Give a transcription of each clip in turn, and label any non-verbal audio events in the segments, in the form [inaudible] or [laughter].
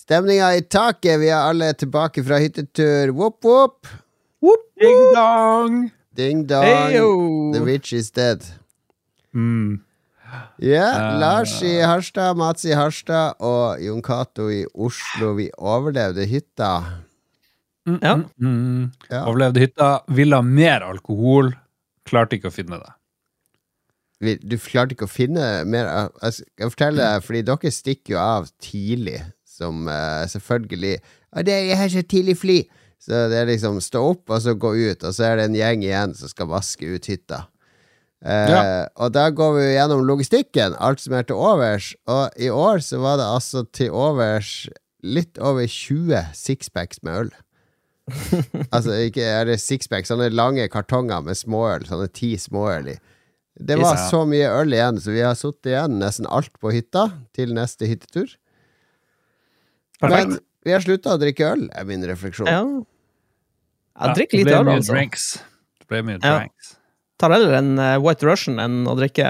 Stemninga i taket. Vi er alle tilbake fra hyttetur. Woop woop Ding dong! Ding dong. Heyo. The witch is dead. Mm. Ja, Eh. Lars i Harstad, Mats i Harstad og Jon Cato i Oslo. Vi overlevde hytta. Mm, Ja. mm, mm. Ja. Overlevde hytta. Ville ha mer alkohol. Klarte ikke å finne det. Du klarte ikke å finne mer Jeg skal fortelle deg, fordi dere stikker jo av tidlig, som uh, selvfølgelig «Ja, det, 'Jeg har så tidlig fly'. Så det er liksom stå opp, og så gå ut, og så er det en gjeng igjen som skal vaske ut hytta. Uh, Ja. Og da går vi gjennom logistikken, alt som er til overs. Og i år så var det altså til overs litt over 20 sixpacks med øl. [laughs] altså ikke er det sixpacks, sånne lange kartonger med småøl, sånne ti småøl i. Det var så mye øl igjen, så vi har sittet igjen nesten alt på hytta til neste hyttetur. Perfekt. Men vi har slutta å drikke øl, er min refleksjon. Ja. Jeg drikker litt øl, altså. Drinks. Det ble mye Ja. drinks. Tar heller en eh, White Russian enn å drikke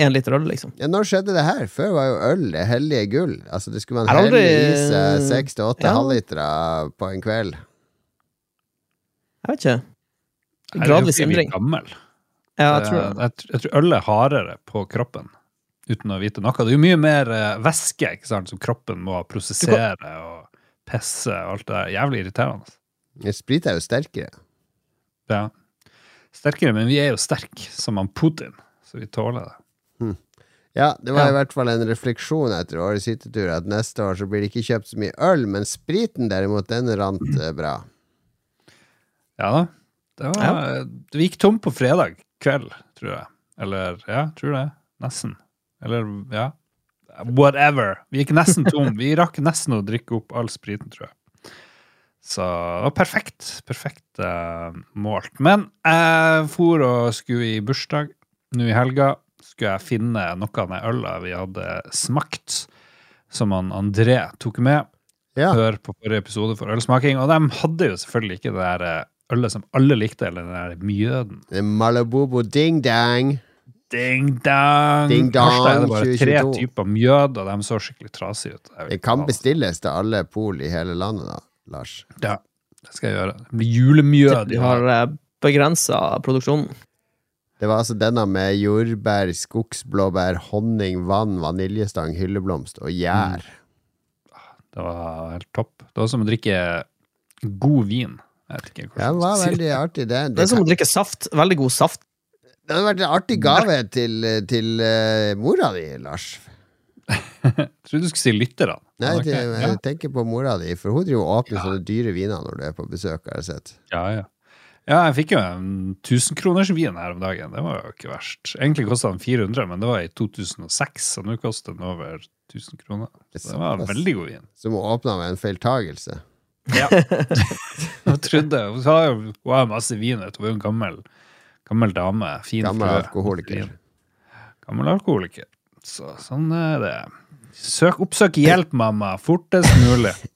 én liter øl, liksom. Ja, når skjedde det her? Før var jo øl det hellige gull. Altså Det skulle man aldri- helle i seg seks til åtte Ja. halvlitere på en kveld. Jeg vet ikke. Gradvis endring. gammel. Ja, jeg tror Eh, det. jeg, tr- jeg tror øl er hardere på kroppen, uten å vite noe. Det er jo mye mer eh, væske ikke sant, som kroppen må prosessere og pisse og alt det der. Jævlig irriterende. Sprit er jo sterkere. Ja. Sterkere, men vi er jo sterke, som han Putin, så vi tåler det. Ja, det var Ja. i hvert fall en refleksjon etter årets hyttetur at neste år så blir det ikke kjøpt så mye øl, men spriten derimot, den rant eh, bra. Ja da. Det var, Vi gikk tom på fredag kveld, tror jeg. Eller ja, tror det. Nesten. Eller ja. Whatever. Vi gikk nesten tom. Vi rakk nesten å drikke opp all spriten, tror jeg. Så det var perfekt. Perfekt uh, målt. Men jeg for og skulle i bursdag nå i helga. Skulle jeg finne noe av den øla vi hadde smakt, som han André tok med Ja. hør på forrige episode for ølsmaking, og de hadde jo selvfølgelig ikke det der eh, ølet som alle likte, eller den der mjøden. Malabobo ding dang. Ding dong! Ding dong, Harstad er det bare tre 2022. typer mjød, og de så skikkelig trasige ut. Det kan hva- bestilles til alle pol i hele landet, da, Lars. Ja, det skal jeg gjøre. Det blir julemjød. Vi har uh, begrensa produksjonen. Det var altså denne med jordbær, skogsblåbær, honning, vann, vaniljestang, hylleblomst og gjær. Det var helt topp. Det var som å drikke god vin. Jeg vet ikke Ja, det var veldig artig, det. Det Det, er som kan, å drikke saft. Veldig god saft. Det hadde vært en artig gave til, til uh, mora di, Lars. [laughs] Jeg trodde du skulle si lytterne. Nei, til, ok, jeg ja. tenker på mora di, for hun driver og åpner sånne dyre viner når du er på besøk, har jeg sett. Ja, ja. Ja, jeg fikk jo en 1000-kronersvin her om dagen. Det var jo ikke verst. Egentlig kosta den 400, men det var i 2006, og nå koster den over 1000 kroner. Så det var en veldig god vin. Som hun åpna med en feiltagelse. Ja. [laughs] Jeg trodde, Hun har jo hun masse vin. Hun er jo en gammel, gammel dame. Fin Gammel frø. alkoholiker. Gammel alkoholiker. Så sånn er det. Søk, oppsøk hjelp, mamma, fortest mulig. [laughs]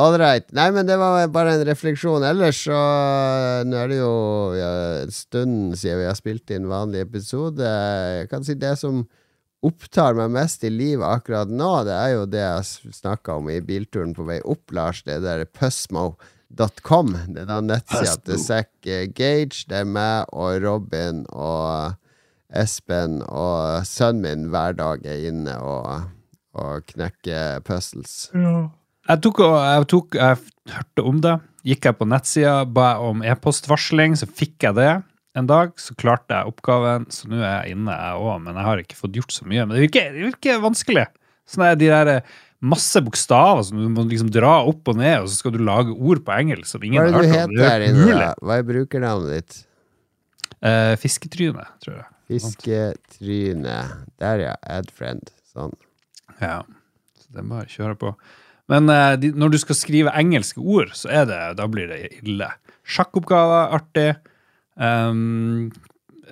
All right. Nei, men det var bare en refleksjon. Ellers så Nå er det jo ja, en stund siden vi har spilt inn vanlig episode. Jeg kan si det som opptar meg mest i livet akkurat nå, det er jo det jeg snakka om i bilturen på vei opp, Lars. Det der pusmo.com. Det er da nettsida til Zack eh, Gage. Det er meg og Robin og Espen og sønnen min hver dag er inne og, og knekker puzzles. Jeg tok, og- jeg tok Jeg hørte om det. Gikk jeg på nettsida, ba jeg om e-postvarsling, så fikk jeg det en dag. Så klarte jeg oppgaven, så nå er jeg inne, jeg òg. Men jeg har ikke fått gjort så mye. Men det virker, det virker vanskelig. Sånn er de der eh, masse bokstaver som du må liksom dra opp og ned, og så skal du lage ord på engelsk som ingen Hva er har det du hørt om. heter Det her er inne? Hva er brukernavnet ditt? Uh, fisketryne, tror jeg. Fisketryne. Der, ja. Adfriend. Sånn. Ja, så det er bare å kjøre på. Men uh, de, når du skal skrive engelske ord, så er det, da blir det ille. Sjakkoppgaver, artig. Um,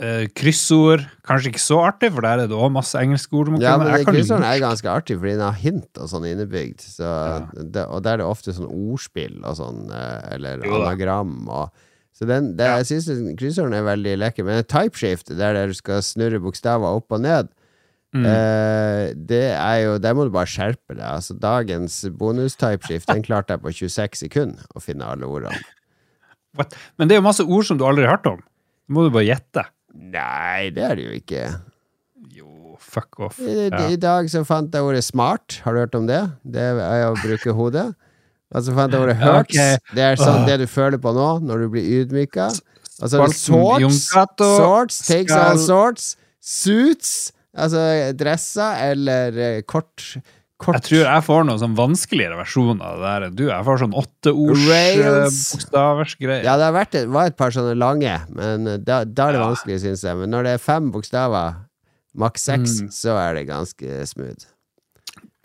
eh, kryssord, kanskje ikke så artig, for der er det òg masse engelske ord. Ja, men kryssorden er ganske artig, fordi den har hint og sånn innebygd. Så det, og der er det ofte sånn ordspill og sånn, eh, eller Jo anagram. Og, så den, det, jeg syns kryssorden er veldig lekker. Men typeshift, der du skal snurre bokstaver opp og ned, Mm. Eh, det er jo Der må du bare skjerpe deg. Altså, dagens bonus-typeshift Den klarte jeg på 26 sekunder å finne alle ordene. What? Men det er jo masse ord som du aldri har hørt om. Det må du bare gjette. Nei, det er det jo ikke. Jo, fuck off. I, Ja. I dag så fant jeg ordet smart. Har du hørt om det? Det er å bruke hodet. Og så fant jeg ordet hurts. Okay. Det er sånn det du føler på nå, når du blir ydmyka. Og så er det sorts. Sorts takes all sorts. Suits. Altså dresser eller eh, kort, kort Jeg tror jeg får noen sånn vanskeligere versjoner av det der du. Jeg får sånn åtteords Rails. eh. Ja, det har vært, var et par sånne lange, men da, da er det vanskelig, syns jeg. Men når det er fem bokstaver, maks seks, Mm. så er det ganske smooth.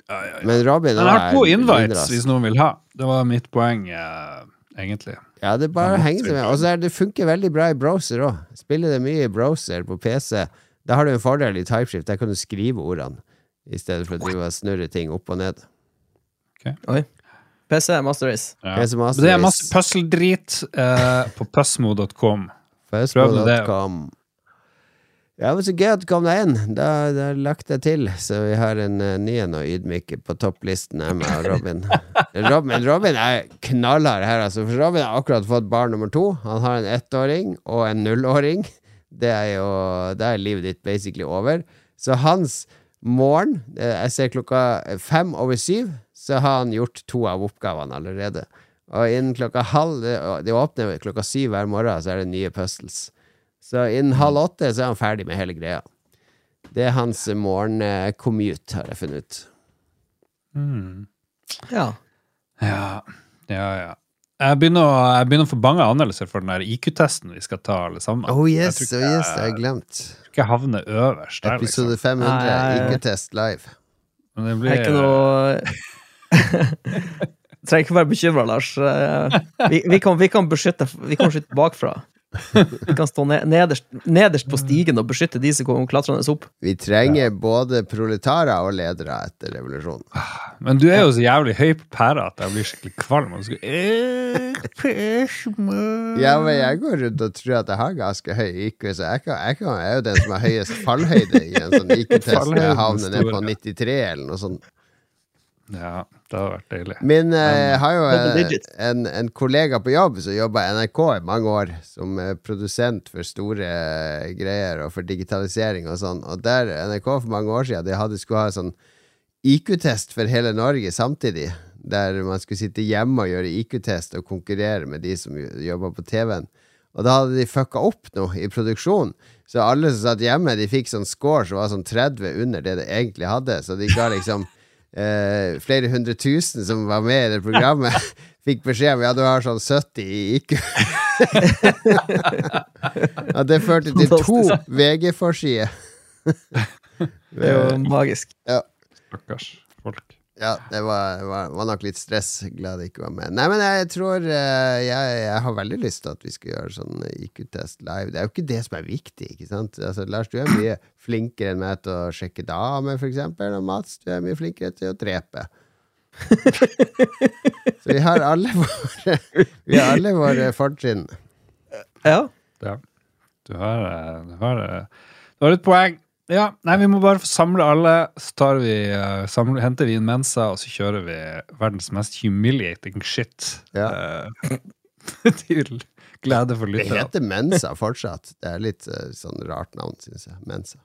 Ja, ja, ja. Men Robin jeg har to invites hvis noen vil ha. Det var mitt poeng, eh, egentlig. Ja, det bare henger med. Og så det funker veldig bra i browser òg. Spiller det mye i browser på PC. Da har du en fordel i typeshift. Der kan du skrive ordene i stedet for å drive og snurre ting opp og ned. PC Master Race. Ja. PC Master Race. det er masse puzzledrit eh, på pussmo.com. Prøv det. Ja, men så gøy at du kom deg inn. Da, da lagt jeg til, så vi har en uh, ny en å ydmyke på topplisten her med Robin. [laughs] Robin. Robin er knallhard her, altså. For Robin har akkurat fått barn nummer to. Han har en ettåring og en nullåring. Det er jo Da er livet ditt basically over. Så hans morgen eh, Jeg ser klokka fem over syv, så har han gjort to av oppgavene allerede. Og innen klokka halv Det åpner klokka syv hver morgen, så er det nye puzzles. Så innen halv åtte så er han ferdig med hele greia. Det er hans morgencommute, har jeg funnet ut. Mm. Ja. Ja, ja, ja. Jeg begynner, å, jeg begynner å få bange anmeldelser for den IQ-testen vi skal ta, alle sammen. Oh yes, jeg oh yes, jeg har glemt. Ikke havne øverst der, liksom. Episode 500, Nei, nei. IQ-test live. Men det blir er ikke noe [laughs] Trenger ikke være bekymra, Lars. Eh, Vi, vi, kan, vi kan beskytte Vi kan beskytte bakfra. Vi kan stå nederst, nederst på stigen og beskytte de som kommer klatrende opp. Vi trenger både proletarer og ledere etter revolusjonen. Men du er jo så jævlig høy på pæra at jeg blir skikkelig kvalm. Og skal, eh, Ja, men jeg går rundt og tror at jeg har ganske høy IQ, så jeg, kan, jeg, kan, jeg er jo den som har høyest fallhøyde i en sånn IQ-test. når Jeg havner ned på 93 eller noe sånt. Ja, det hadde vært deilig. Min eh, jeg har jo eh, en, en kollega på jobb som jobba i NRK i mange år, som er produsent for store eh, greier og for digitalisering og sånn. Og der NRK for mange år siden de hadde skulle ha sånn IQ-test for hele Norge samtidig. Der man skulle sitte hjemme og gjøre IQ-test og konkurrere med de som jobba på TV-en. Og da hadde de fucka opp noe i produksjonen. Så alle som satt hjemme, de fikk sånn score som var sånn 30 under det de egentlig hadde. Så de ga liksom eh, flere hundre tusen som var med i det programmet, [laughs] fikk beskjed om ja, du har sånn 70 i IQ. ja, det førte til to VG-forsider. Det er jo magisk. Stakkars folk. Ja, det var, var, var nok litt stress. Glad jeg ikke var med. Nei, men jeg tror eh, jeg, jeg har veldig lyst til at vi skal gjøre sånn IQ-test live. Det er jo ikke det som er viktig, ikke sant? Altså, Lars, du er mye flinkere enn meg til å sjekke damer, for eksempel. Og Mats, du er mye flinkere til å drepe. [laughs] Så vi har alle våre Vi har alle våre fortrinn. Ja. Ja. Du har, eh, du har, eh, du har et poeng. Ja, nei, vi må bare samle alle, så tar vi, uh, samle, henter vi inn Mensa, og så kjører vi verdens mest humiliating shit. Ja. Uh, [laughs] til glede for Det heter Mensa fortsatt. Det er litt uh, sånn rart navn, syns jeg. Mensa.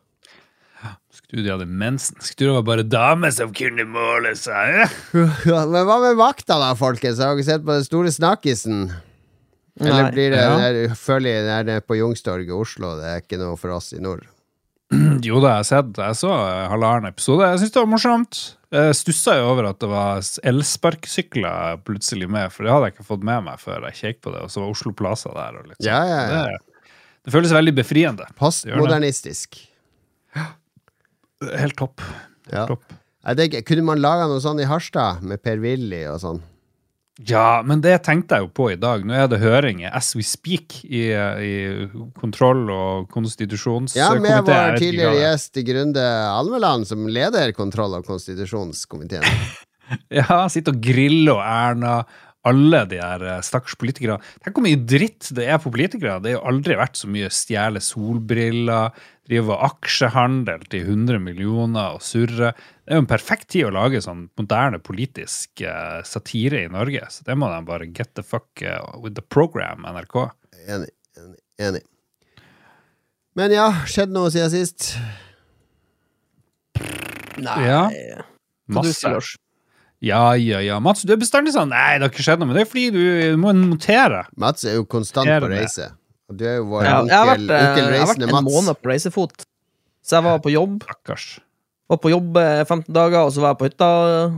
Skulle de hadde mensen? Skulle det var bare damer som kunne måle seg? Ja, [laughs] men hva med vakta, da, folkens? Har dere sett på den store snakkisen? Eller blir det Ja. der, føler jeg det er på Youngstorget i Oslo? Det er ikke noe for oss i nord. Jo da, jeg har sett Jeg så eh, halvannen episode. Jeg syns det var morsomt. Jeg stussa jo over at det var elsparkesykler plutselig med, for det hadde jeg ikke fått med meg før jeg kjekk på det. Og så var Oslo Plaza der. Og litt sånn. Ja, ja, ja. Det, det føles veldig befriende. Postmodernistisk. Helt topp. Ja. topp. Jeg tenker, kunne man laga noe sånn i Harstad, med Per-Willy og sånn? Ja, men det tenkte jeg jo på i dag. Nå er det høring as we speak i, i kontroll- og Ja, med vår tidligere er. gjest Grunde Almeland, som leder kontroll- og konstitusjonskomiteen. [laughs] Ja, sitte og grille og Erna alle de her eh, stakkars politikere. Tenk hvor mye dritt det er på politikere. Det har jo aldri vært så mye stjele solbriller, drive aksjehandel til 100 millioner og surre. Det er jo en perfekt tid å lage sånn moderne politisk eh, satire i Norge. Så det må de bare get the fuck eh, with the program, NRK. Enig. Enig. enig. Men ja, skjedd noe siden sist? Nei Ja. Masse. Ja, ja, ja. Mats, du er bestandig sånn Nei, det har ikke skjedd noe. Men det er fordi du må notere. Mats er jo konstant på det? reise. Og du er jo vår Ja, onkel, jeg har vært, eh, onkel jeg har vært en Mats. måned på reisefot. Så jeg var på jobb, Stakkars. var på jobb eh, 15 dager, og så var jeg på hytta,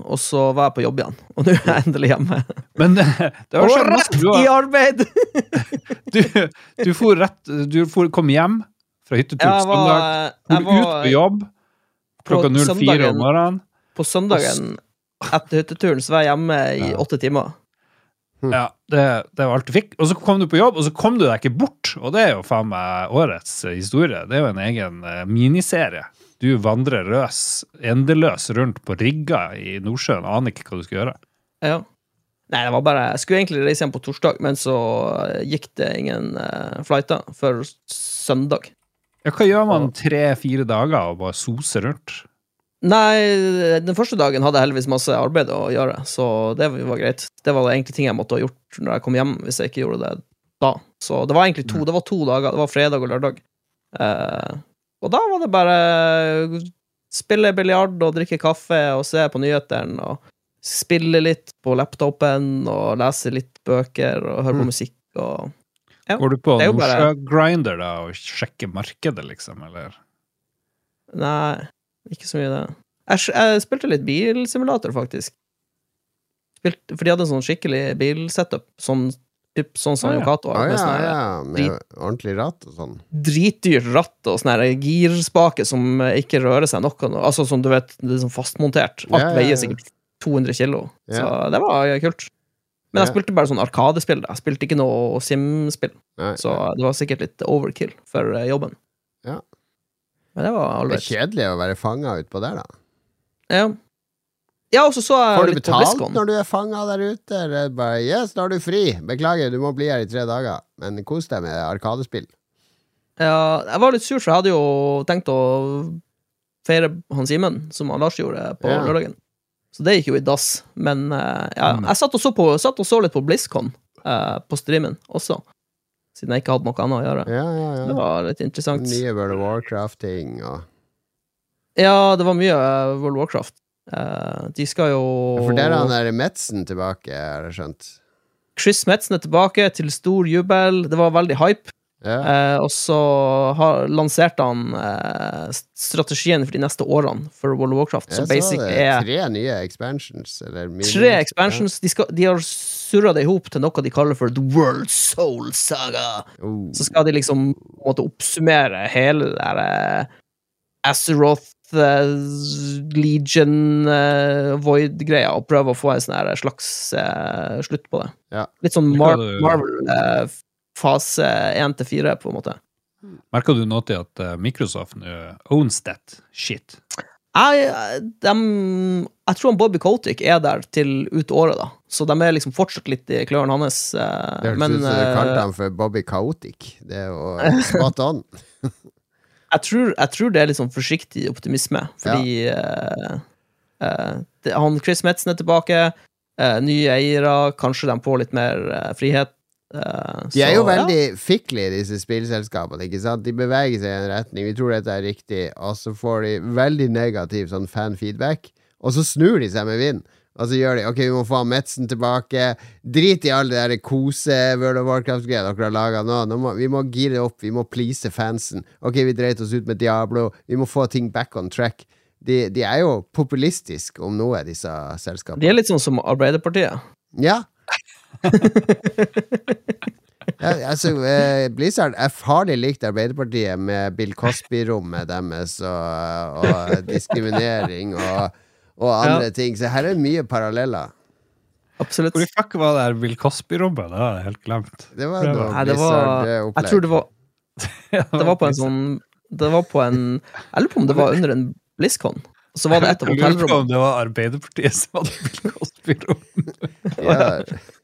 og så var jeg på jobb igjen. Og nå er jeg endelig hjemme. Men det, det har Og skjedd rett masse. Du, i arbeid! [laughs] du, du, for rett, du for, kom hjem fra hyttetur på søndag. var, For jeg ut på jobb klokka 04 om morgenen. på søndagen etter hytteturen, så var jeg hjemme i åtte timer. Ja, det, det var alt du fikk. Og så kom du på jobb, og så kom du deg ikke bort. Og det er jo faen meg årets eh, historie. Det er jo en egen eh, miniserie. Du vandrer røs, endeløs rundt på rigga i Nordsjøen, aner ikke hva du skal gjøre. Ja. Nei, det var bare Jeg skulle egentlig reise hjem på torsdag, men så eh, gikk det ingen uh, flighter før søndag. Ja, hva gjør man tre-fire dager og bare soser rundt? Nei, den første dagen hadde jeg heldigvis masse arbeid å gjøre, så det var greit. Det var egentlig ting jeg måtte ha gjort når jeg kom hjem, hvis jeg ikke gjorde det da. Så det var egentlig to, det var to dager. Det var fredag og lørdag. Eh, og da var det bare spille biljard og drikke kaffe og se på nyhetene og spille litt på laptopen og lese litt bøker og høre på Mm. musikk og Ja, Går du på er bare- Nordsjø-grinder da og sjekker markedet, liksom, eller? Nei, ikke så mye det. Jeg, jeg spilte litt bilsimulator, faktisk. Spilte, for de hadde en sånn skikkelig bilsetup, sånn, typ, sånn som Ah, ja. Yokato har. med ja, sånn ja, med ordentlig ratt og sånn. Dritdyrt ratt og sånn girspake som ikke rører seg noe. Altså som du vet, det er sånn fastmontert. Alt Ja, veier sikkert 200 kilo. Så det var kult. Men jeg spilte bare sånn Arkadespill. Jeg spilte ikke noe Sim-spill. Så det var sikkert litt overkill for eh, jobben. Ja. Men det var ålreit. kjedelig å være fanga utpå der, da. Ja. ja, og så så jeg Får du litt på betalt BlizzCon. når du er fanga der ute? Eller er bare Yes, nå er du fri. Beklager, du må bli her i tre dager. Men kos deg med Arkadespill. Ja, jeg var litt sur, for jeg hadde jo tenkt å feire han Simen, som han Lars gjorde på Ja. lørdagen. Så det gikk jo i dass. Men eh, ja, Mm. jeg satt og, så på, satt og så litt på BlizzCon eh, på streamen også, siden jeg ikke hadde noe annet å gjøre. Ja, ja, Det var litt interessant. Mye World of Warcraft-ting og Ja, det var mye eh, World of Warcraft. Eh, de skal jo For der er han der Metzen tilbake, har jeg skjønt. Chris Metzen er tilbake til stor jubel. Det var veldig hype. Ja. Eh, og så har, lanserte han strategien for de neste årene for World of Warcraft, som Jeg så det. Tre nye expansions. Eller tre expansions. De, skal, de har surra det i hop til noe de kaller for The World Soul Saga. Oh. Så skal de liksom måtte oppsummere hele det der eh, Azeroth uh, Legion uh, Void-greia og prøve å få en sånn slags uh, slutt på det. Ja. Litt sånn Mar du- Marvel fase 1 til 4, på en måte. Merker du nå til at Microsoft nå owns that shit? Jeg, de, jeg tror Bobby Kotick er der til ut året, da. Så de er liksom fortsatt litt i klørne hans. eh, Det hørtes ut som du kalte ham for Bobby Chaotic. Det er jo spot on. [laughs] jeg, tror, jeg tror det er litt sånn forsiktig optimisme, fordi ja. uh, uh, det, han Chris Metzen er tilbake, Uh, nye eiere, kanskje de får litt mer eh, frihet. Eh, De er så, jo ja. veldig fiklige, disse spillselskapene. ikke sant? De beveger seg i en retning. Vi tror dette er riktig, og så får de veldig negativ sånn fan-feedback, og så snur de seg med vind. Og så gjør de Ok, vi må få Metzen tilbake. Drit i alle de kose World of Warcraft-greiene dere har laga nå. nå må, vi må gire opp, vi må please fansen. Ok, vi dreit oss ut med Diablo. Vi må få ting back on track. De, de er jo populistiske om noe, disse selskapene. De er litt sånn som Arbeiderpartiet. Ja. Ja altså, eh, Blizzard er farlig likt Arbeiderpartiet med Bill Cosby-rommet deres og, og diskriminering og, og andre ting. Så her er mye paralleller. Absolutt. Hvor i fuck var det her Bill Cosby-rommet? Det har jeg helt glemt. Det var noe Nei, det var Jeg tror det var [laughs] [laughs] Det var på en sånn Det var på en Jeg lurer på om det var under en BlizzCon. Så var det et av hotellrommene. om det var Arbeiderpartiet som hadde Bill Cosby-rom. ja, [laughs]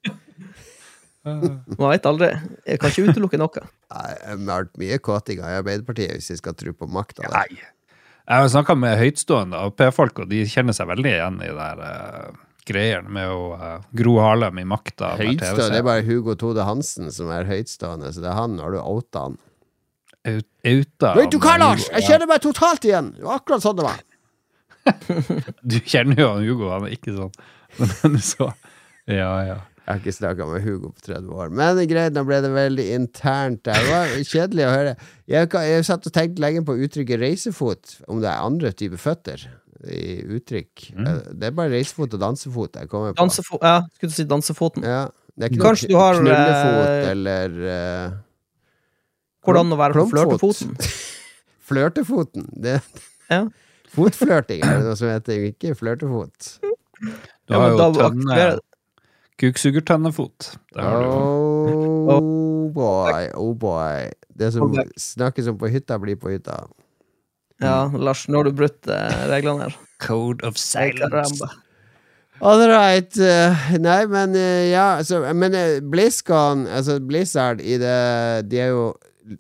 Man vet aldri. Jeg kan ikke utelukke noe. Nei, Vi har vært mye kåtinger i Arbeiderpartiet, hvis vi skal tro på makta. Nei. Jeg har snakka med høytstående Ap-folk, og de kjenner seg veldig igjen i det der uh, greiene med å uh, Gro Harlem i makta. Høytstående, det er bare Hugo Tode Hansen som er høytstående, så det er han. Har du outa han? Outa? Vet du hva, Lars? Jeg kjenner meg totalt igjen! Det var akkurat sånn det var. [laughs] Du kjenner jo han Hugo, han er ikke sånn. [laughs] Men så Ja, ja. Jeg har ikke snakka med Hugo på 30 år. Men greit, nå ble det veldig internt. Det var kjedelig å høre. Jeg, jeg satt og tenkte lenge på uttrykket reisefot, om det er andre typer føtter i uttrykk. Mm. Det er bare reisefot og dansefot jeg kommer på. Dansefo ja, skulle du si dansefoten. Ja, det er ikke Kanskje noe du har, knullefot eh, eller uh, Hvordan å være på flørtefoten. [laughs] Flørtefoten. Det, Ja. Fotflørting er det noe som heter, ikke flørtefot. Du har jo tønne aktiverer- Kuksugertønnefot. Det har du. Oh boy, oh boy. Det som snakkes om på hytta, blir på hytta. Ja, Lars, nå har du brutt eh, reglene her. [laughs] Code of silence. All right. eh, nei, men eh, ja så, Men uh, BlizzCon, altså Blizzard i det De er jo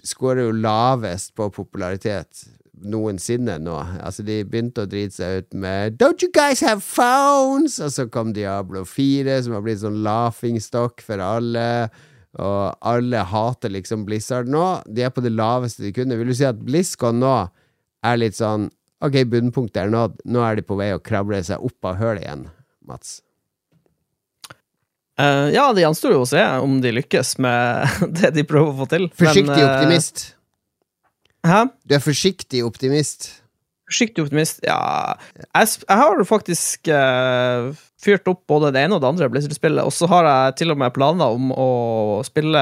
scorer jo lavest på popularitet noensinne nå. Altså, de begynte å drite seg ut med Don't you guys have phones? Og så kom Diablo 4, som har blitt sånn laughingstock for alle. Og alle hater liksom Blizzard nå. De er på det laveste de kunne. Vil du si at BlizzCon nå er litt sånn Ok, bunnpunktet er nådd. Nå er de på vei å krable seg opp av hølet igjen, Mats. Uh, ja, det gjenstår jo å se om de lykkes med [laughs] det de prøver å få til. Forsiktig Men, uh, optimist. Hæ? Du er forsiktig optimist. Forsiktig optimist? Ja Jeg, jeg har faktisk uh, fyrt opp både det ene og det andre Blizzard-spillet, og så har jeg til og med planer om å spille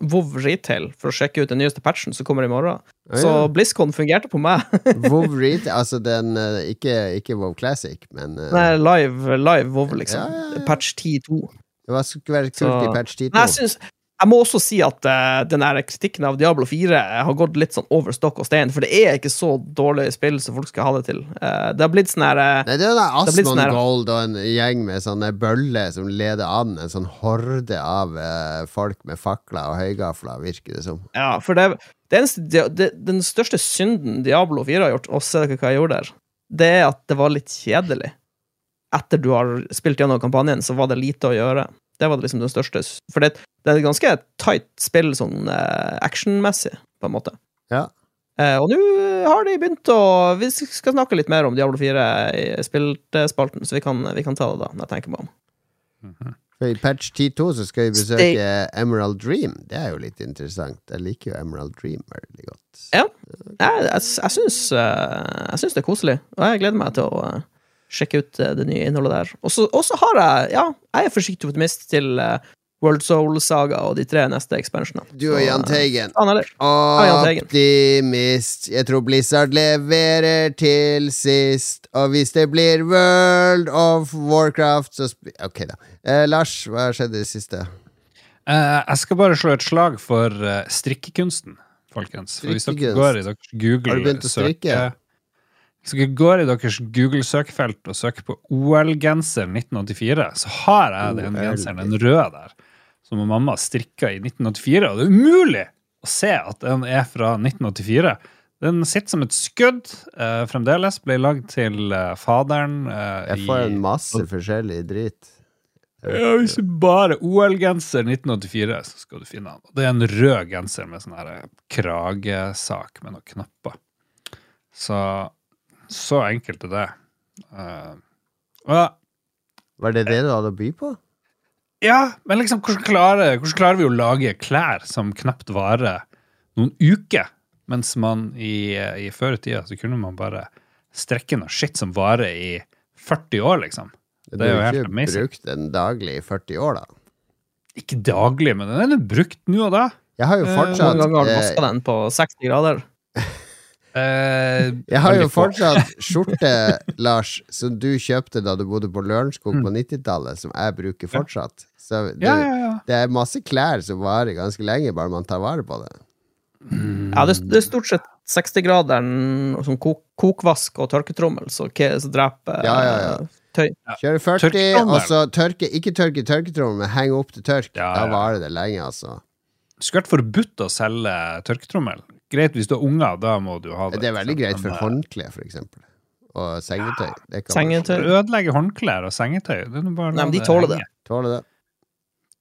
WoW Retail for å sjekke ut den nyeste patchen som kommer i morgen. Ah, Så. BlizzCon fungerte på meg. [laughs] WoW Retail, altså den eh, ikke, ikke WoW Classic, men uh... Nei, live, live WoW, liksom. Ja, ja, ja. Patch 10.2. det var skulle være kult Så- i patch 10 Men jeg syns jeg må også si at uh, den kritikken av Diablo 4 har gått litt sånn over stokk og stein, for det er ikke så dårlig spill som folk skal ha det til. Uh, det har blitt sånn her uh, Nei, det er sånn Asmon Gold og en gjeng med sånne bøller som leder an. En sånn horde av eh, folk med fakler og høygafler, virker det som. Ja, for det, det eneste, det, det, den største synden Diablo 4 har gjort, og se dere hva jeg gjorde der, det er at det var litt kjedelig. Etter du har spilt gjennom kampanjen, så var det lite å gjøre. Det var liksom den største For det, det er et ganske tight spill sånn eh, actionmessig, på en måte. Ja. Eh, og nå har de begynt å Vi skal snakke litt mer om Diablo 4 i spillspalten, så vi kan, vi kan ta det da, når jeg tenker meg om. For I patch 10.2 så skal vi Stay- besøke Emerald Dream. Det er jo litt interessant. Jeg liker jo Emerald Dream veldig godt. Ja. Jeg, jeg, jeg, syns, eh, jeg syns det er koselig, og jeg gleder meg til å sjekke ut eh, det nye innholdet der. Og så har jeg Ja, jeg er forsiktig optimist til eh, World Soul Saga og de tre neste expansionene. Du og Jahn eh, Teigen. Jahn Teigen. Optimist. Jeg tror Blizzard leverer til sist. Og hvis det blir World of Warcraft, så sp Ok, da. Eh, Lars, hva skjedde i det siste? Eh, jeg skal bare slå et slag for strikkekunsten, folkens. For hvis dere går i dere Google Har du begynt å strikke? søke- Hvis dere går i deres Google-søkefelt og søker på OL-genser 1984, så har jeg den genseren, den røde der, som mamma strikka i 1984. Og det er umulig å se at den er fra 1984. Den sitter som et skudd eh, fremdeles. Ble lagd til eh, faderen eh, Jeg får en masse forskjellig drit. ja, Hvis du bare OL-genser 1984, så skal du finne den. Det er en rød genser med sånn her kragesak med noen knapper. Så så enkelt er det. Uh, ja. Var det det du hadde å by på? ja, men liksom, hvordan klarer, hvordan klarer vi å lage klær som knapt varer noen uker? Mens man i, i før i tida så kunne man bare strekke noe shit som varer i 40 år, liksom. Du Det er jo har ikke brukt den daglig i 40 år, da. Ikke daglig, men den er brukt nå og da. Jeg har jo Eh, fortsatt Noen ganger har du eh, vaska den på 60 grader. Eh, Jeg har jo fortsatt [laughs] skjorte, Lars, som du kjøpte da du bodde på Lørenskog på 90-tallet, som jeg bruker fortsatt. Så det, Mm. Ja, ja, ja. det er masse klær som varer ganske lenge, bare man tar vare på det. Ja, det, det er stort sett 60-graderen, sånn kok kokvask og tørketrommel, så, ke- dreper Ja, ja, ja. tøy. Kjøre 40, Tørketrommel. og så tørke Ikke tørke tørketrommel, men henge opp til tørk. Ja, Da varer det lenge, altså. Skulle vært forbudt å selge tørketrommel. Greit hvis du har unger, da må du ha det. Det er veldig greit for for eksempel. Og sengetøy. Det kan Sengetøy. Det ødelegger håndklær og sengetøy. Det er bare Nei, men de tåler det. Tåler det.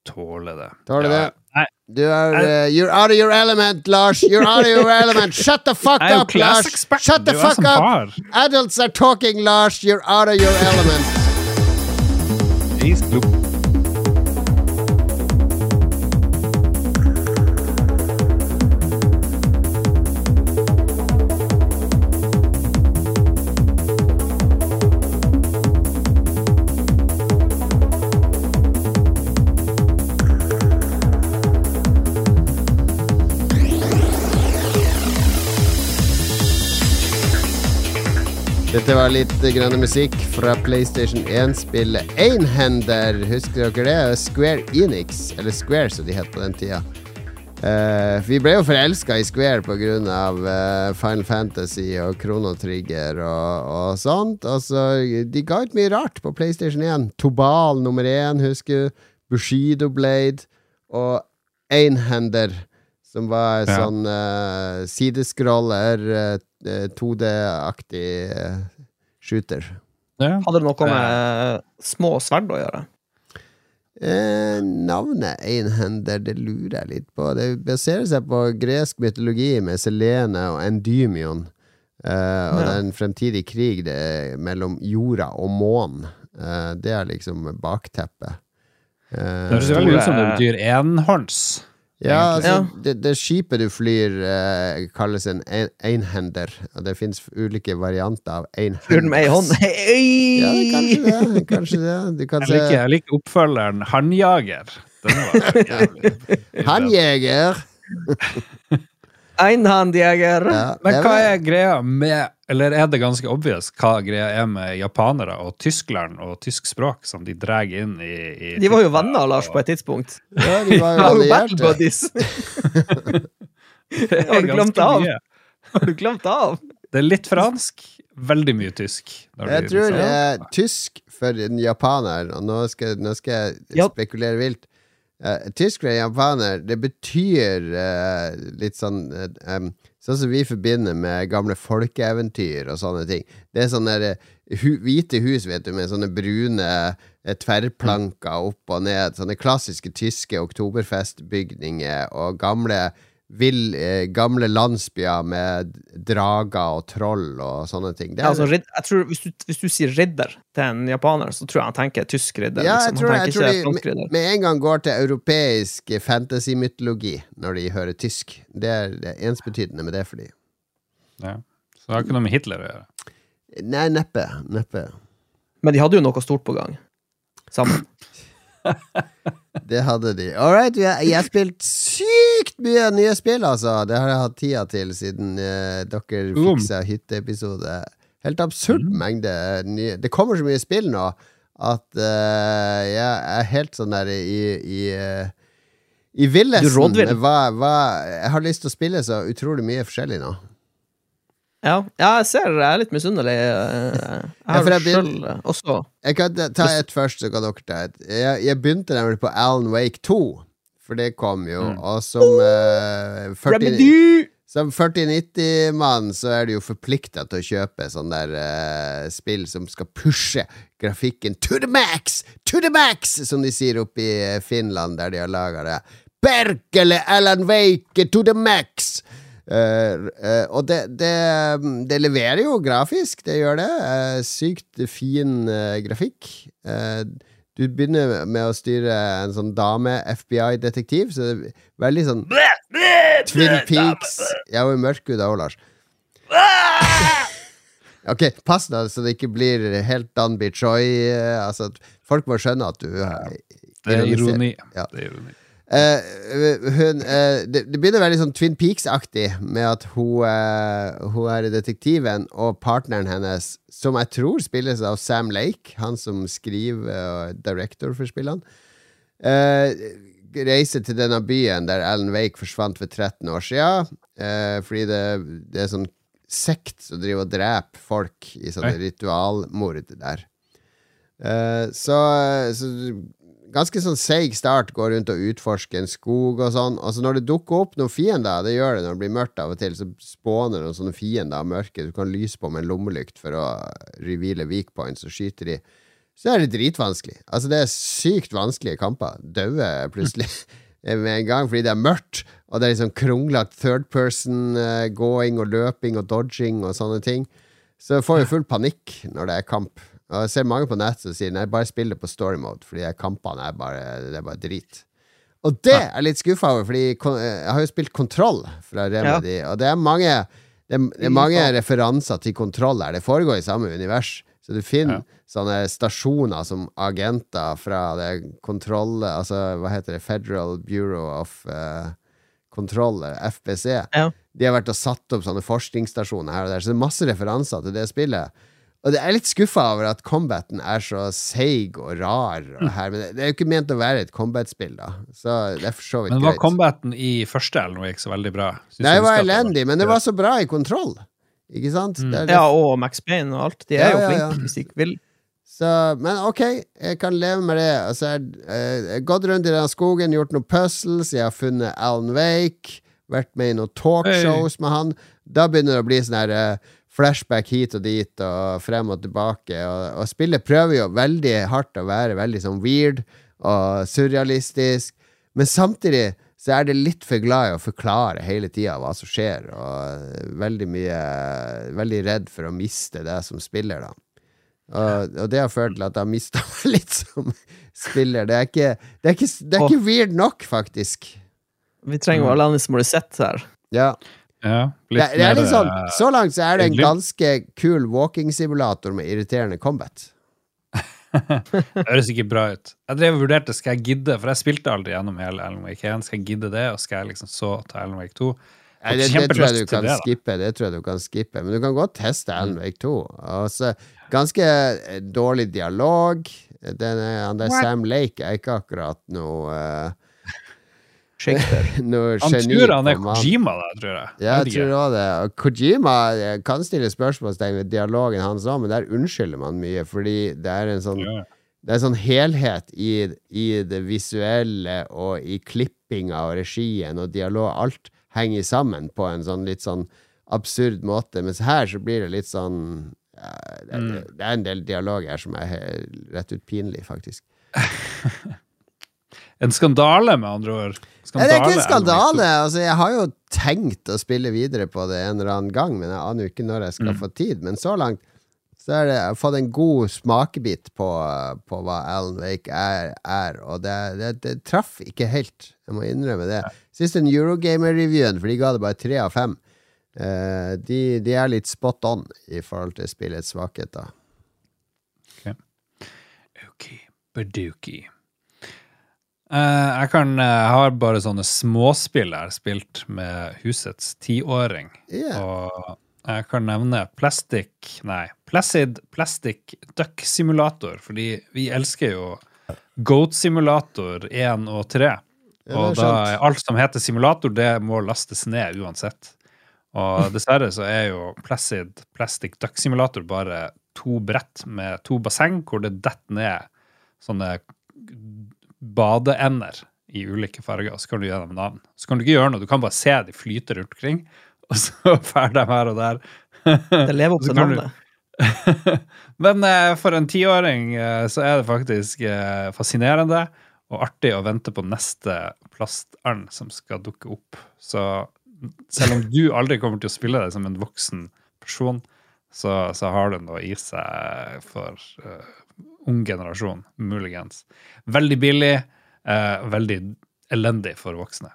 Tåler det. Tåler det. Ja. Du er uh, You're out of your element, Lars! You're out of your element! Shut the fuck up, Lars! Shut the fuck up! Adults are talking, Lars! You're out of your element! Dette var litt grann musikk fra PlayStation 1-spillet Einhender. Husker dere det? Square Enix, eller Square som de het på den tida. Uh, vi ble jo forelska i Square pga. Uh, Final Fantasy og Kronotrigger og, og sånt. Altså, De ga ut mye rart på PlayStation 1. Tobal nummer én, husker du? Bushido Blade og Einhender, som var Ja. sånn uh, sidescroller, uh, 2D-aktig eh, shooter. Ja. Hadde det noe med små sverd å gjøre? Eh, navnet Einhender, det lurer jeg litt på. Det baserer seg på gresk mytologi med Selene og Endymion. Eh, og Ja. den fremtidige krig det er mellom jorda og månen. Eh, det er liksom bakteppet. Eh, Det høres veldig ut som det betyr enhånds. Ja, altså, Ja. Det, det skipet du flyr, uh, kalles en ein- einhender. Og det fins ulike varianter av Flyr den med [laughs] ei hånd? Ja, kanskje det. Kanskje det. Du kan Jeg liker, jeg liker oppfølgeren Hannjager. [laughs] Handjeger. [laughs] Einhandjeger. Ja, Men hva er greia med Eller er det ganske obvious hva greia er med japanere og Tyskland og tysk språk som de drar inn i, i De var jo venner, Lars, på et tidspunkt. Ja, de var jo [laughs] allierte. [laughs] er Har du glemt det av? Har du glemt det av? Det er litt fransk, veldig mye tysk. Jeg tror det er tysk for en japaner, og nå skal, nå skal jeg spekulere vilt Eh, Tysk og japaner, det betyr uh, litt sånn uh, um, Sånn som vi forbinder med gamle folkeeventyr og sånne ting. Det er sånne der, hu, hvite hus, vet du, med sånne brune tverrplanker opp og ned. Sånne klassiske tyske oktoberfestbygninger og gamle vill, eh, gamle landsbyer med drager og troll og sånne ting. Det Ja, er, altså, ridd- jeg tror hvis du, hvis du sier ridder til en japaner, så tror jeg han tenker tysk ridder. Ja, jeg liksom. tror, han jeg tror de med, med en gang går til europeisk fantasy-mytologi når de hører tysk. Det er, det er ensbetydende med det for de. Ja. Så det har ikke noe med Hitler å gjøre. Nei, neppe. Neppe. Men de hadde jo noe stort på gang. Sammen. Det hadde de. All right, jeg, har spilt sykt mye nye spill, altså. Det har jeg hatt tida til siden uh, dere fiksa hytteepisode. Helt absurd mengde nye Det kommer så mye spill nå at uh, jeg er helt sånn der i, i eh, i Du villesen. Hva, hva, jeg har lyst til å spille så utrolig mye forskjellig nå. Ja, ja jeg ser jeg er litt misunnelig. Jeg har ja, sjøl også Jeg kan ta- et først, så kan dere ta et. Jeg, jeg begynte nemlig på Alan Wake 2, for det kom jo. Mm. Og som uh, 40 Remedy! Som 4090-mann så er du jo forplikta til å kjøpe sånn der uh, spill som skal pushe grafikken to the max! To the max! Som de sier oppe i eh, Finland, der de har laga det. Berkele Alan Wake to the max! Eh, eh, og det, det, det leverer jo grafisk, det gjør det. Eh, sykt fin grafikk. Du begynner med å styre en sånn dame-FBI-detektiv, så det er veldig sånn Twin Peaks Jeg er jo mørket da òg, Lars. Ok, pass deg så det ikke blir helt Dan Bichoy. Altså, folk må skjønne at du eh, Det er ironi. Ja. Det er ironi. Eh, hun, uh, det, det begynner veldig sånn Twin Peaks-aktig med at hun, uh, hun er detektiven, og partneren hennes, som jeg tror spilles av Sam Lake, han som skriver og er director for spillene, reiser til denne byen der Alan Wake forsvant for 13 år siden, fordi det, det er sånn sekt som driver og dreper folk i sånne ritualmord der. Så, så ganske sånn seig start, gå rundt og utforske en skog og sånn. Og så når det dukker opp noen fiender, det gjør det når det blir mørkt av og til, så spåner noen sånne fiender av mørket du kan lyse på med en lommelykt for å reveale weak points og skyte de. Så er det dritvanskelig. Altså, det er sykt vanskelige kamper. Daue plutselig [laughs] med en gang fordi det er mørkt, og det er liksom kronglete third person-going og løping og dodging og sånne ting. Så får jo full panikk når det er kamp. Og jeg ser mange på nett som sier nei, bare spill det på story mode, fordi kampene er bare, det er bare drit. Og det er jeg litt skuffa over, fordi jeg har jo spilt Kontroll fra Remedy, og det er mange, det er, det er mange referanser til Kontroll her. Det foregår i samme univers. Så du finner sånne stasjoner som agenter fra det kontroll... Altså, hva heter det? Federal Bureau of uh, Control, FBC. Ja. De har vært og satt opp sånne forskningsstasjoner her og der, så det er masse referanser til det spillet. Og det er litt skuffa over at combaten er så seig og rar. Mm. Og her, men det, det er jo ikke ment å være et combat-spill, da. Så det er for så vidt Men var greit. combaten i første eller noe gikk så veldig bra? Synes Nei, det var elendig, men det var så bra i kontroll. Ikke sant? Mm. Det er det Ja, og Max Payne og alt. De er Ja, jo ja, flinke ja. hvis de ikke vil. Så, men ok, jeg kan leve med det. Altså, jeg har gått rundt i den skogen, gjort noen puzzles, jeg har funnet Alan Wake, vært med i noen talkshows med han. Da begynner det å bli sånn her eh, flashback hit og dit og frem og tilbake. Og, og spillet prøver jo veldig hardt å være veldig sånn weird og surrealistisk, men samtidig så er det litt for glad i å forklare hele tida hva som skjer, og veldig mye Veldig redd for å miste det som spiller, da. Og, og det har ført til at jeg har mista meg [laughs] litt som spiller. Det er ikke, det er ikke, det er ikke weird nok, faktisk. Vi trenger jo Alanis Morissette her. Ja. Ja, Det, det er litt sånn, eh, så langt så er det en ganske kul walking-simulator med irriterende combat. [laughs] Det høres ikke bra ut. Jeg drev og vurderte skal jeg gidde, for jeg spilte aldri gjennom hele Alan Wake 1. Skal jeg gidde det, og skal jeg liksom så ta Alan Wake 2? Ja, det, det tror jeg du kan det, skippe. Det tror jeg du kan skippe Men du kan godt teste Mm. Alan Wake 2. Også, ganske eh, dårlig dialog. Den er, han der Sam Lake er ikke akkurat noe eh, Shakespeare. [laughs] Han tror han er. Kojima, da, tror jeg. Ja, jeg tror også det. Kojima eh, kan stille spørsmålstegn ved dialogen hans òg, men der unnskylder man mye, fordi det er en sånn Ja. Det er en sånn helhet i, i det visuelle og i klippinga og regien og dialog. Alt henger sammen på en sånn litt sånn absurd måte, mens her så blir det litt sånn ja, det, Mm. det er en del dialog her som er rett ut pinlig, faktisk. [laughs] En skandale, med andre ord. Nei, det er ikke en skandale. Altså, jeg har jo tenkt å spille videre på det en eller annen gang, men jeg aner jo ikke når jeg skal Mm. få tid. Men så langt så er det, jeg har fått en god smakebit på, på hva Alan Wake er, er og det, det, det traff ikke helt. Jeg må innrømme det. Sist en Eurogamer-reviewen, for de ga det bare tre av fem. Uh, de, de er litt spot on i forhold til spillets svakheter. Okay. Baduki. Eh, jeg kan jeg har bare sånne småspill jeg har spilt med husets tiåring. Yeah. Og jeg kan nevne Plastic Nei, Placid Plastic Duck Simulator, fordi vi elsker jo Goat Simulator 1 og 3. Ja, Og da er alt som heter simulator, det må lastes ned uansett. Og [laughs] dessverre så er jo Placid Plastic Duck Simulator bare to brett med to basseng hvor det detter ned sånne badeender i ulike farger, og så kan du gi dem navn. Så kan du ikke gjøre noe, du kan bare se de flyte rundt omkring, [laughs] og så drar de her og der. Det lever opp til navnet. [laughs] Men eh, for en tiåring eh, så er det faktisk eh, fascinerende og artig å vente på neste plastand som skal dukke opp. Så selv om du aldri kommer til å spille det som en voksen person, så, så har du noe i seg for ung generasjon, muligens. Veldig billig, eh, veldig elendig for voksne.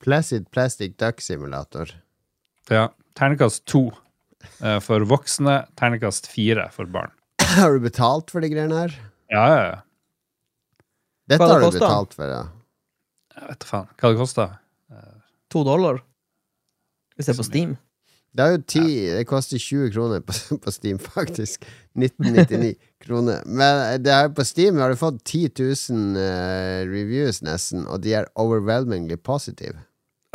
Placid Plastic Duck Simulator. Ja, ternekast to eh, for voksne, ternekast fire for barn. [coughs] Har du betalt for de greiene her? Ja, ja, ja. Dette Hva det har du kostet? betalt for, ja. Jeg vet da faen hva det kosta? To dollar. Hvis det er på Steam. Det er jo ti, det koster 20 kroner på, [laughs] på Steam, faktisk. 1999 kroner. Men det er på Steam har du fått 10 000 uh, reviews, nesten, og de er overwhelmingly positive.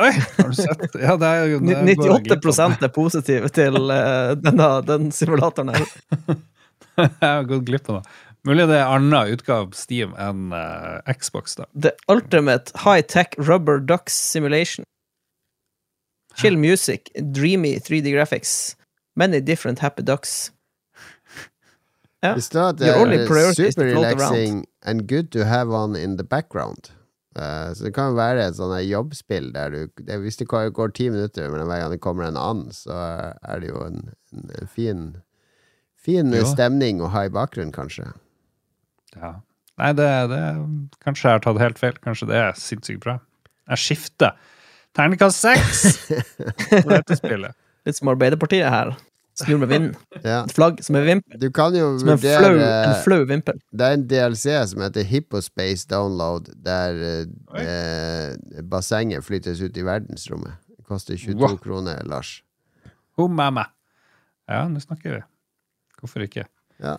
Oi, [laughs] har du sett? Ja, det er jo det er 98 glipp er positive til uh, denne, den simulatoren her. [laughs] Jeg har gått glipp av det. Mulig det er annen utgave på Steam enn uh, Xbox, da. The Ultimate High-Tech Rubber Ducks Simulation. Chill music, dreamy 3D graphics, many different happy ducks. Yeah. Det not uh, er super relaxing and good to have on in the background. Uh, så det kan være et sånt jobbspill der du det, Hvis det går går ti minutter mellom hver gang det kommer en and, så er det jo en, en, en fin Fin Jo. stemning å ha i bakgrunnen, kanskje. Ja. Nei, det, det Kanskje jeg har tatt helt feil. Kanskje det er sinnssykt bra. Jeg skifter. Terningkast seks [laughs] på dette spillet. Litt som Arbeiderpartiet her. Snur med vinden. Ja. Et flagg som er vimpel. Du kan jo Som en flau, en flau vimpel. Det er en DLC som heter Hippospace Download, der eh, bassenget flyttes ut i verdensrommet. Det koster 22 Wow. kroner, Lars. Ho mamma. Ja, nå snakker vi. Hvorfor ikke? Ja.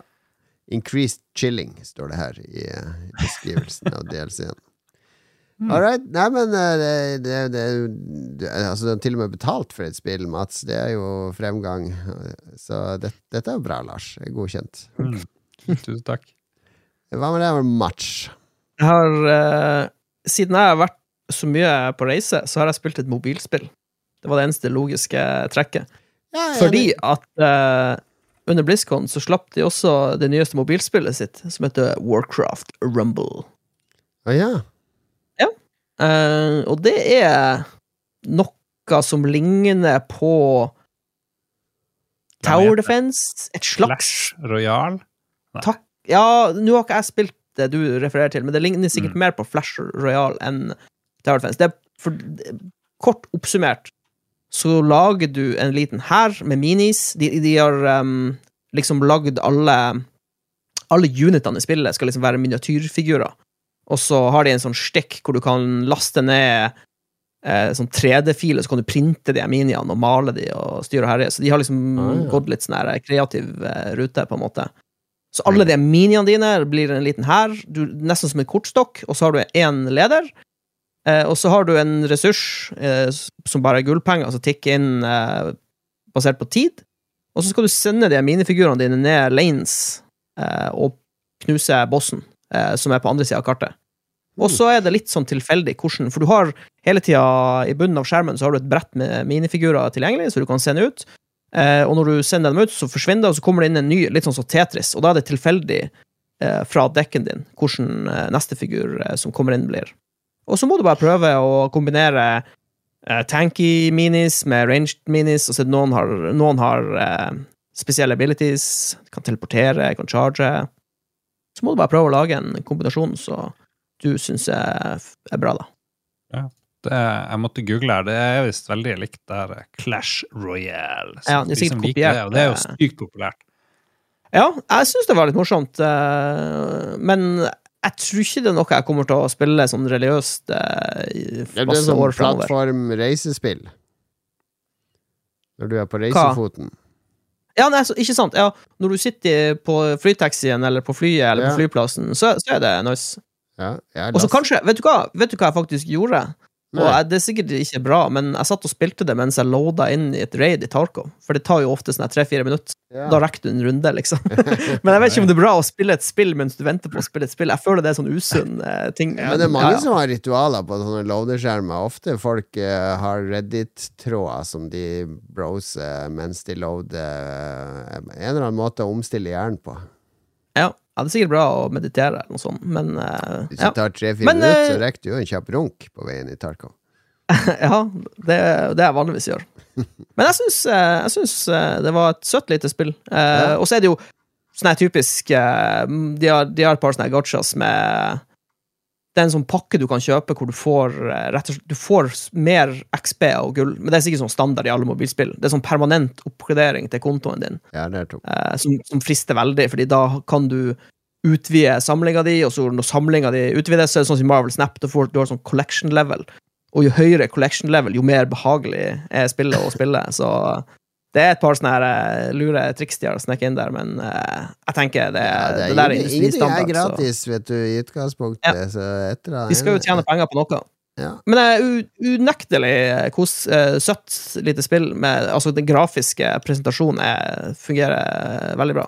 Increased chilling, står det her i eh, beskrivelsen av DLC-en. Mm. All right. Nei, men eh, det, det, det, det Altså, du er til og med betalt for et spill, Mats. Det er jo fremgang. Så det, dette er bra, Lars. Det Godkjent. Mm. [laughs] Tusen takk. Hva med det med match? Jeg har eh, Siden jeg har vært så mye på reise, så har jeg spilt et mobilspill. Det var det eneste logiske trekket. Ja, Fordi at eh, under BlizzCon så slapp de også det nyeste mobilspillet sitt, som heter Warcraft Rumble. Ah, ja. Eh, og det er noe som ligner på Tower? Defense. Et slags Clash Royale? Takk. Ja, nå har ikke jeg spilt det du refererer til, men det ligner sikkert Mm. mer på Flash Royale enn Tower Defense. Det er for, kort oppsummert så lager du en liten hær med minis. De, de har um, liksom lagd alle Alle unitene i spillet skal liksom være miniatyrfigurer. Og så har de en sånn stikk hvor du kan laste ned eh, sånn 3D-filer, så kan du printe de miniene og male de og styre og herje. Så de har liksom Ah, ja. gått litt sånn her kreativ eh, rute, på en måte. Så alle de miniene dine blir en liten hær, nesten som en kortstokk, og så har du én leder. Eh, og så har du en ressurs eh, som bare er gullpenger, som tikker inn eh, basert på tid. Og så skal du sende de minifigurene dine ned lanes eh, og knuse bossen, eh, som er på andre sida av kartet. Og så er det litt sånn tilfeldig hvordan For du har hele tida i bunnen av skjermen så har du et brett med minifigurer tilgjengelig, så du kan sende ut. Eh, og når du sender dem ut, så forsvinner det, og så kommer det inn en ny, litt sånn som Tetris, og da er det tilfeldig eh, fra dekken din hvordan neste figur som kommer inn, blir. Og så må du bare prøve å kombinere tanky minis med ranged minis, og så noen har, noen har spesielle abilities, kan teleportere, kan charge. Så må du bare prøve å lage en kombinasjon så du syns er, er bra, da. Det, jeg måtte google her. Det er visst veldig likt der eh, Clash Royale. Så Ja, det er de som liker kopiert, det, det er jo eh, sykt populært. Ja, jeg syns det var litt morsomt, eh, men jeg tror ikke det er noe jeg kommer til å spille sånn religiøst i Det blir masse sånn år framover. plattform-reisespill. Når du er på reisefoten. Ja, nei, så, ikke sant? Ja, når du sitter på flytaxien eller på flyet eller Ja. på flyplassen, så, så er det nice. Ja, Og så kanskje, vet du hva Vet du hva jeg faktisk gjorde? Og Nei. jeg, Det er sikkert ikke bra, men jeg satt og spilte det mens jeg loada inn i et raid i Tarkov. For det tar jo ofte sånn tre-fire minutter. Ja. Da rekker du en runde, liksom. [laughs] men jeg vet ikke om det er bra å spille et spill mens du venter på å spille et spill. Jeg føler det er sånn usunn eh, ting. Ja, men det er mange ja, ja. som har ritualer på sånne loaderskjermer. Ofte folk eh, har Reddit-tråder som de broser mens de loader. eh, en eller annen måte å omstille hjernen på. Ja, ja, det er sikkert bra å meditere eller noe sånt, men uh, Hvis du tar tre-fire minutter, eh, så rekker du jo en kjapp runk på veien i Tarkov. [laughs] ja, det, det jeg vanligvis gjør. [laughs] Men jeg syns, eh, jeg syns eh, det var et søtt lite spill. Eh, Ja. Og så er det jo sånn her typisk eh, de, har, de har et par sånne gotchas med Det er en sånn pakke du kan kjøpe hvor du får eh, slett, Du får mer XP og gull, men det er sikkert sånn standard i alle mobilspill. Det er sånn permanent oppgradering til kontoen din. Ja, det eh, som, som frister veldig, fordi da kan du utvide samlinga di, og så når samlinga di utvides, så er det sånn som Marvel Snap, du, får, du har sånn collection level. Og jo høyere collection level, jo mer behagelig er spillet å spille. Så det er et par sånne her eh, lure triks de har snekket inn der, men uh, jeg tenker det, Ja, det, det er der er industristandard. Ingenting er gratis, Så vet du, i utgangspunktet. Så etter det, de skal jo tjene penger på noe. Ja. Men det er unektelig hvor eh, søtt lite spill. Med, altså, den grafiske presentasjonen er, fungerer veldig bra.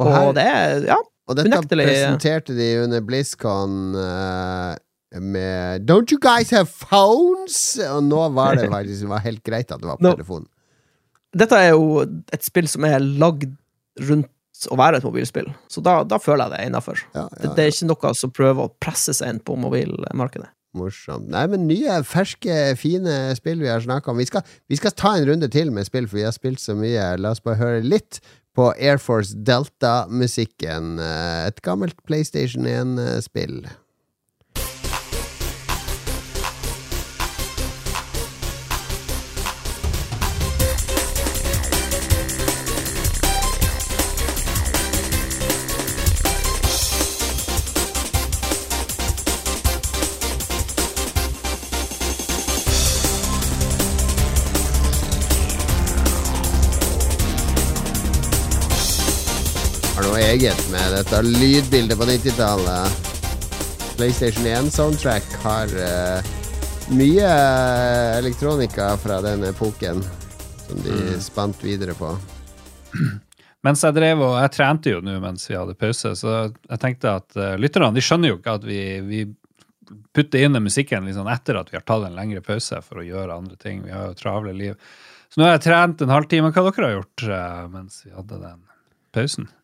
Og Og, det er Ja, Og dette Unektelig, ja. presenterte de under BlizzCon uh, med Don't you guys have phones? Og nå var det [laughs] faktisk det var helt greit at det var på no. telefonen. Dette er jo et spill som er lagd rundt å være et mobilspill, så da, da føler jeg det er innafor. Ja, Det, ja, det er ikke noe som prøver å presse seg inn på mobilmarkedet. morsomt. Nei, men nye, ferske, fine spill vi har snakka om. Vi skal, vi skal ta en runde til med spill, for vi har spilt så mye. La oss bare høre litt på Air Force Delta-musikken. Eh, Et gammelt PlayStation 1-spill. Har noe eget med dette lydbildet på 90-tallet. PlayStation 1-soundtrack har uh, mye eh, elektronika fra den epoken som de spant videre på. [clears throat] Mens jeg drev og jeg trente jo nå mens vi hadde pause, så jeg tenkte at uh, lytterne de skjønner jo ikke at vi, vi putter inn den musikken liksom etter at vi har tatt en lengre pause for å gjøre andre ting. Vi har jo travle liv. Så nå har jeg trent en halvtime. Hva dere har gjort uh, mens vi hadde den pausen?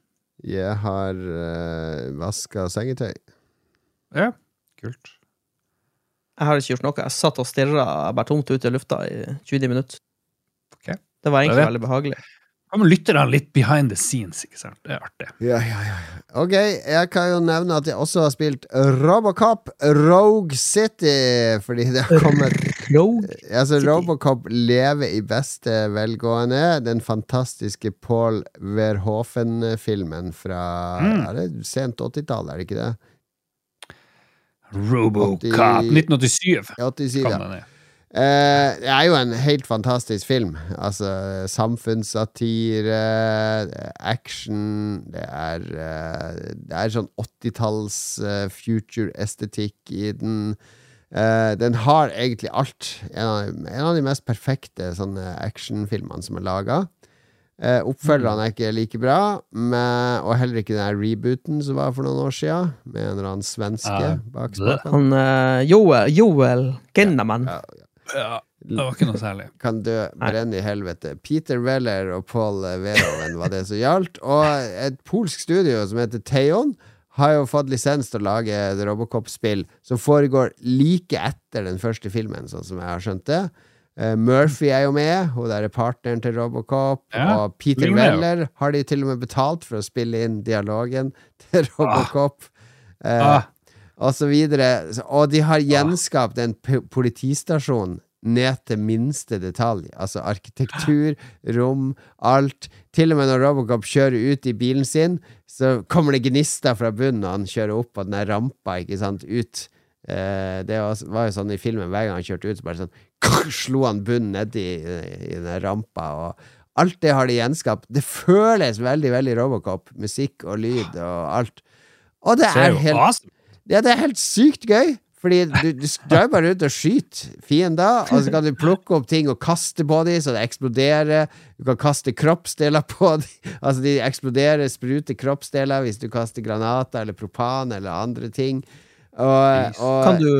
Jeg har uh, vaska sengetøy. Ja, kult. Jeg har ikke gjort noe. Jeg satt og stirra bare tomt ut i lufta i 20 minutter. Okay. Det var egentlig det veldig behagelig. Ja, men lytterne litt behind the scenes, ikke sant? Det er artig. Ja, ja, ja. Ok, jeg kan jo nevne at jeg også har spilt Robocop Rogue City, fordi det har kommet Rogue. Altså. Robocop lever i beste velgående. Den fantastiske Paul Verhoeven-filmen fra Mm. Er det sent 80-tall, er det ikke det? Robocop 80 1987 87, kom ja. Eh, det er jo en helt fantastisk film. Altså samfunnssatire, action Det er, eh, det er sånn 80-talls eh, future-estetikk i den. Eh, den har egentlig alt. En av, en av de mest perfekte sånne actionfilmene som er laga. Eh, oppfølgerne er ikke like bra, med, og heller ikke den her rebooten som var for noen år siden, med en eller annen svenske uh, bak spaken. uh, Joel, Joel Kinnaman. Ja, Ja, det var ikke noe særlig. [laughs] kan dø, brenne i helvete. Peter Weller og Paul Verhoven var det som gjaldt. Og et polsk studio som heter Theon, har jo fått lisens til å lage et Robocop-spill som foregår like etter den første filmen, sånn som jeg har skjønt det. Uh, Murphy er jo med, hun der er partneren til Robocop. Ja, og Peter. Weller har de til og med betalt for å spille inn dialogen til Robocop. Eh, Ah, og så videre. Og de har gjenskapt en politistasjon ned til minste detalj. Altså arkitektur, rom, alt. Til og med når Robocop kjører ut i bilen sin, så kommer det gnister fra bunnen og han kjører opp på den der rampa, ikke sant, ut. Eh, det var, jo sånn i filmen, hver gang han kjørte ut, så bare sånn [laughs] slo han bunnen nedi i den rampa, og alt det har de gjenskapt. Det føles veldig, veldig Robocop. Musikk og lyd og alt. Og det er helt. Ja, det er helt sykt gøy. Fordi du, du drar bare ut og skyter fiender, og så kan du plukke opp ting og kaste på dem så det eksploderer. Du kan kaste kroppsdeler på dem. Altså, de eksploderer, spruter kroppsdeler hvis du kaster granater eller propan eller andre ting. Og, og Kan du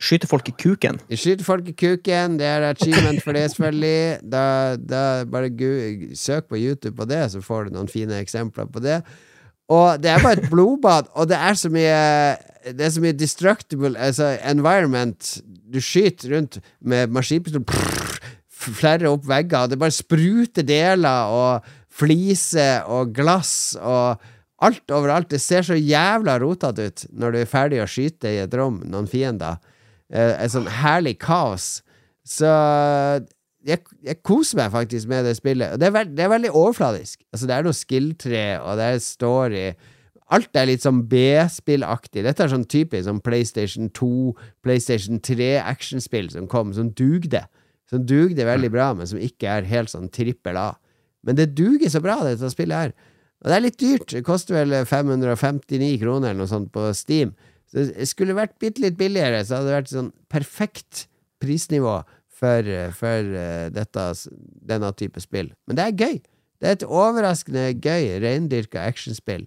skyte folk i kuken? Skyter folk i kuken, det er achievement for det, selvfølgelig. Da, da bare gu, søk på YouTube på det, så får du noen fine eksempler på det. Og det er bare et blodbad, og det er så mye Det er så mye destructible altså environment. Du skyter rundt med maskinpistol, flere opp vegger, og det bare spruter deler og fliser og glass og alt overalt. Det ser så jævla rotete ut når du er ferdig å skyte i et rom noen fiender. Eh, et sånn herlig kaos. Så jeg, jeg koser meg faktisk med det spillet. Og det er, veld, det er veldig overfladisk. Altså, det er noe skill-tre, og det er story. Alt er litt sånn B-spillaktig. Dette er sånn typisk sånn PlayStation 2, PlayStation 3 actionspill som kom, som dugde. Som dugde veldig bra, men som ikke er helt sånn trippel A. Men det duger så bra, dette spillet her. Og det er litt dyrt. Det koster vel 559 kroner eller noe sånt på Steam. Så det skulle vært bitte litt billigere, så hadde det vært sånn perfekt prisnivå for, for eh, dette, denne type spill. Men det er gøy. Det er et overraskende gøy, reindyrka actionspill.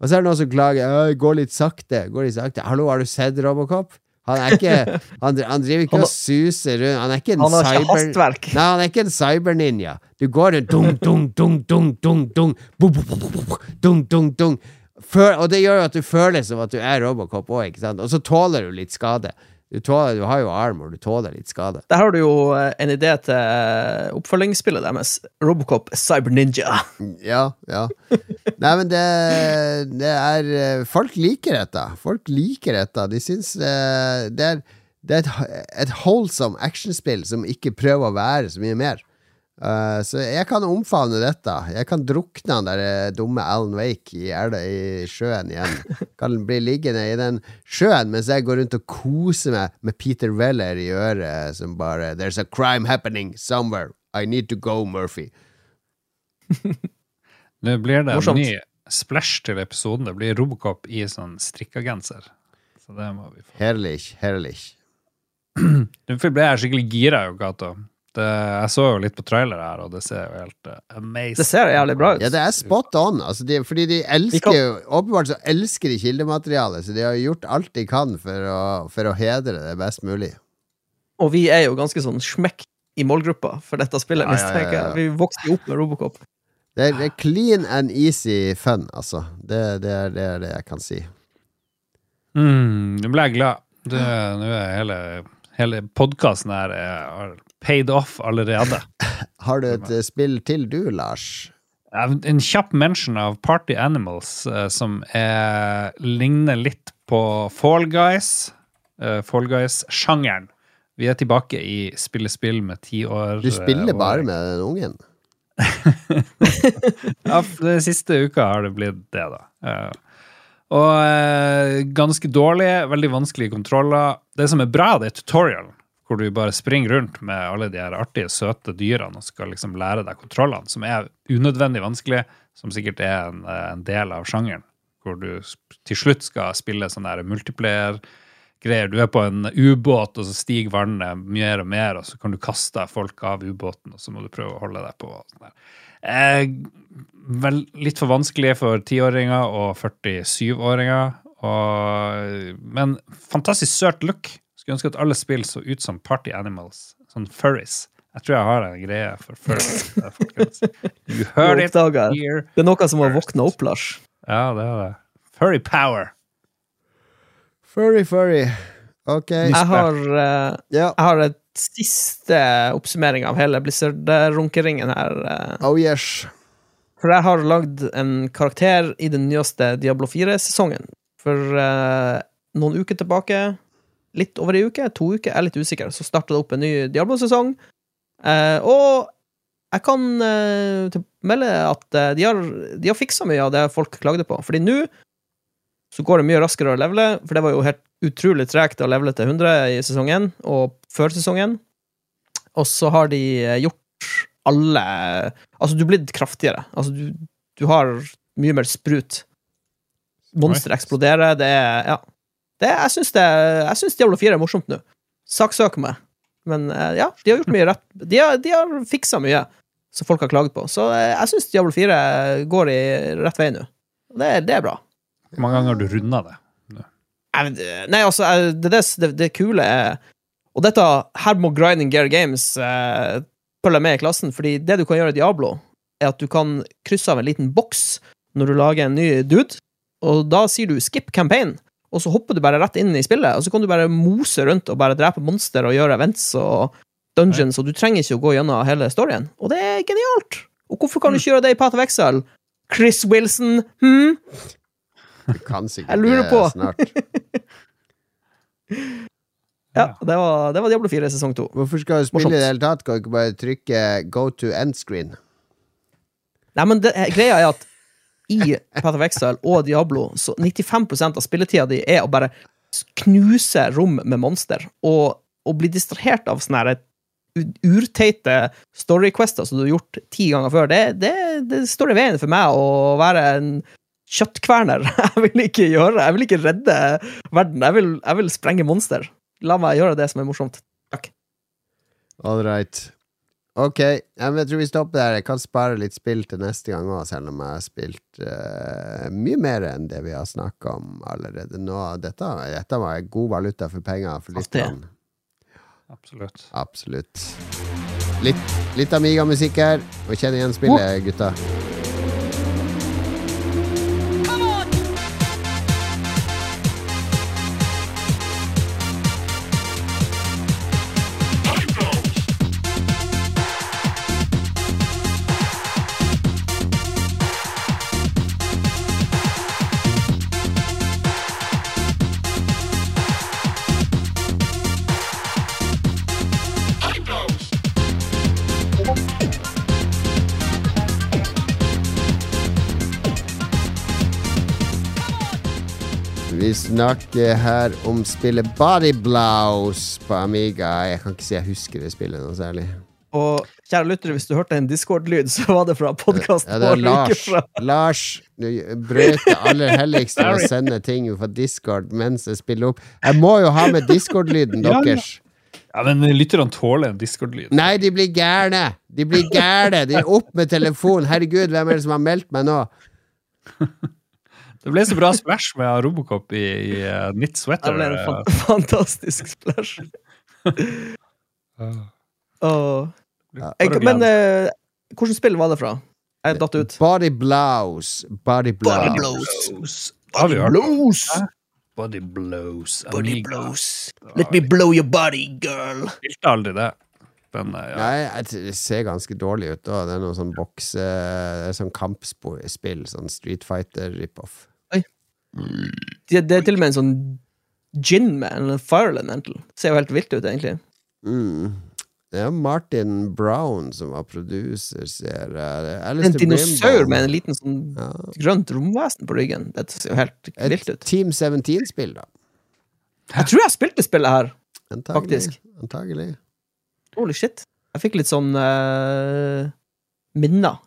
Og så er det noen som klager «Øy, Gå litt sakte. Gå litt sakte. Hallo, har du sett Robocop? Han er ikke Han, han driver ikke og suser rundt. Han er ikke en Han har ikke hastverk. Nei, han er ikke en cyberninja. Du går rundt dung, dung, dung, dung, dung, dung, dung, dung, dung. Før, og det gjør jo at du føler som at du er Robocop òg, ikke sant? Og så tåler du litt skade. Du, tåler, du har jo armor, du tåler litt skade. Der har du jo eh, en idé til eh, oppfølgingsspillet deres. Robocop Cyber Ninja. Ja, ja. Nei, men det, det er eh, Folk liker dette. Folk liker dette. De syns eh, det er, det er et, et holdsomt actionspill som ikke prøver å være så mye mer. Uh, så jeg kan omfavne dette. Jeg kan drukne han der dumme Alan Wake i, i sjøen igjen. Kan bli liggende i den sjøen mens jeg går rundt og koser meg med Peter Weller i øret, som bare There's a crime happening somewhere. I need to go, Murphy. [laughs] Nå blir det en ny splash til episoden. Det blir Robocop i sånn strikkagenser. Så det må vi få. Herlig, herlig. Nå ble jeg skikkelig gira, jo, Gato. Det, jeg så jo litt på trailer her, og det ser jo helt uh, amazing Det ser jævlig bra ut. Ja, det er spot on. Altså de, fordi de elsker jo Åpenbart så elsker de kildematerialet, så de har gjort alt de kan for å, for å hedre det best mulig. Og vi er jo ganske sånn smekk i målgruppa for dette spillet. Ja, ja, ja, mistenker jeg. ja. Vi vokste jo opp med Robocop. Det er, clean and easy fun, altså. Det, det, er, det er det jeg kan si. Mm, Nå ble jeg glad. Det- Nå er hele, hele podkasten her er, paid off allerede. [laughs] Har du et eh, spill til du, Lars? En kjapp mention av Party Animals, eh, som er, ligner litt på Fall Guys. eh, Fall Guys-sjangeren. Vi er tilbake i spille-spill med ti år Du spiller eh, bare med den ungen? Ja, den siste uka har det blitt det, da. Og eh, ganske dårlig, veldig vanskelige kontroller. Det som er bra, det er tutorialen, hvor du bare springer rundt med alle de her artige, søte dyrene og skal liksom lære deg kontrollene, som er unødvendig vanskelig, som sikkert er en, eh, en del av sjangeren, hvor du til slutt skal spille sånn der multiplayer-greier. Du er på en ubåt, og så stiger vannet mer og mer, og så kan du kaste folk av ubåten, og så må du prøve å holde deg på. Sånn. Eh, vel, litt for vanskelig for 10-åringer og 47-åringer. Men fantastisk søt look. Skulle ønske at alle spill så ut som Party Animals. Sånn furries. Jeg tror jeg har en greie for furries. eh, folkens. You heard it here. Det er noe som har våkna opp, Lars. Ja, det er det. Furry power. Furry, furry. Ok. Jeg har, uh, Ja. jeg har et siste oppsummering av hele Blizzard-runkeringen her. eh. Oh yes. For jeg har lagd en karakter i den nyeste Diablo 4-sesongen. For uh, noen uker tilbake, litt over ei uke, to uker, jeg er litt usikker, så starta det opp en ny Diablo-sesong. Og jeg kan melde at de har, de har fiksa mye av det folk klagde på. Fordi nå så går det mye raskere å levele, for det var jo helt utrolig tregt å levele til 100 i sesongen, og før sesongen. Og så har de eh, gjort alle Altså, du er blitt kraftigere. Altså, du, du har mye mer sprut. Monster eksploderer, det er Ja. Det, jeg syns det Jeg syns Diablo 4 er morsomt nå. Saksøk meg. Men eh, ja, de har gjort mye rett. De har, de har fiksa mye som folk har klaget på. Så eh, jeg syns Diablo 4 går i rett vei nå. Det, det er bra. Hvor mange ganger har du runda det? Nei, det- Nei, altså, eh, det, det, det, det kule er Og dette her må Grinding Gear Games eh, følge med i klassen, fordi det du kan gjøre i Diablo, er at du kan krysse av en liten boks når du lager en ny dude, og da sier du 'skip campaign', og så hopper du bare rett inn i spillet, og så kan du bare mose rundt og bare drepe monster og gjøre events og dungeons, og du trenger ikke å gå gjennom hele storyen. Og det er genialt! Og hvorfor kan du ikke gjøre det i Path of Exile? Chris Wilson, hm? Du kan sikkert det på. snart. [laughs] Ja, det var, det var Diablo 4 sesong 2. Hvorfor skal du spille i det hele tatt? Kan du ikke bare trykke go to end screen? Nei, men det, greia er at i Path of Exile og Diablo så 95% av spilletida di er å bare knuse rom med monster og, og bli distrahert av sånne her urteite storyquester som du har gjort ti ganger før. Det, det, det står i veien for meg å være en kjøttkverner. [laughs] Jeg vil ikke gjøre Jeg vil ikke redde verden. Jeg vil, jeg vil sprenge monster. La meg gjøre det som er morsomt. Takk. All right. Ok, jeg tror vi stopper der. Jeg kan spare litt spill til neste gang òg, selv om jeg har spilt uh, mye mer enn det vi har snakka om allerede nå. Dette, dette var god valuta for penger for lytterne. Absolutt. Absolutt. Litt, litt Amiga-musikk her. Og kjenn igjen spillet, gutta. Vi snakker her om spillet Body Blows på Amiga. Jeg kan ikke si jeg husker det spillet noe særlig. Og kjære lyttere, hvis du hørte en Discord-lyd, så var det fra podkasten Ja, det er Lars. Lars du brøt det aller [laughs] helligste med å sende ting fra Discord mens jeg spiller opp. Jeg må jo ha med Discord-lyden [laughs] deres. Ja, men lytterne tåler en Discord-lyd. Nei, de blir gærne! De blir gærne! De er opp med telefonen. Herregud, hvem er det som har meldt meg nå? Det ble så bra splash med Robocop i, i uh, Knit Det ble en eh, fan fantastisk splash. oh. Jeg, men uh, hvilket spill var det fra? Jeg datt ut. Body Blows. Body Blows. blows. Body blows! Body blows. Body blows. Let me blow your body, girl. Spilte aldri det. Men eh, ja. Nei, det ser ganske dårlig ut. da Det er noe sånn bokse... Det er sånn kampspill. Sånn Street Fighter rip-off. Det, det er til og med en sånn gin man, eller Fireland Antle. Ser jo helt vilt ut, egentlig. Mm. Det er Martin Brown som var producer, ser jeg. En dinosaur med en liten sånn ja. grønt romvesen på ryggen. Dette ser jo helt vilt Et ut. Team 17-spill, da. Jeg tror jeg spilte spillet her. Antagelig. Faktisk. Antagelig. Holy shit. Jeg fikk litt sånn uh, minner.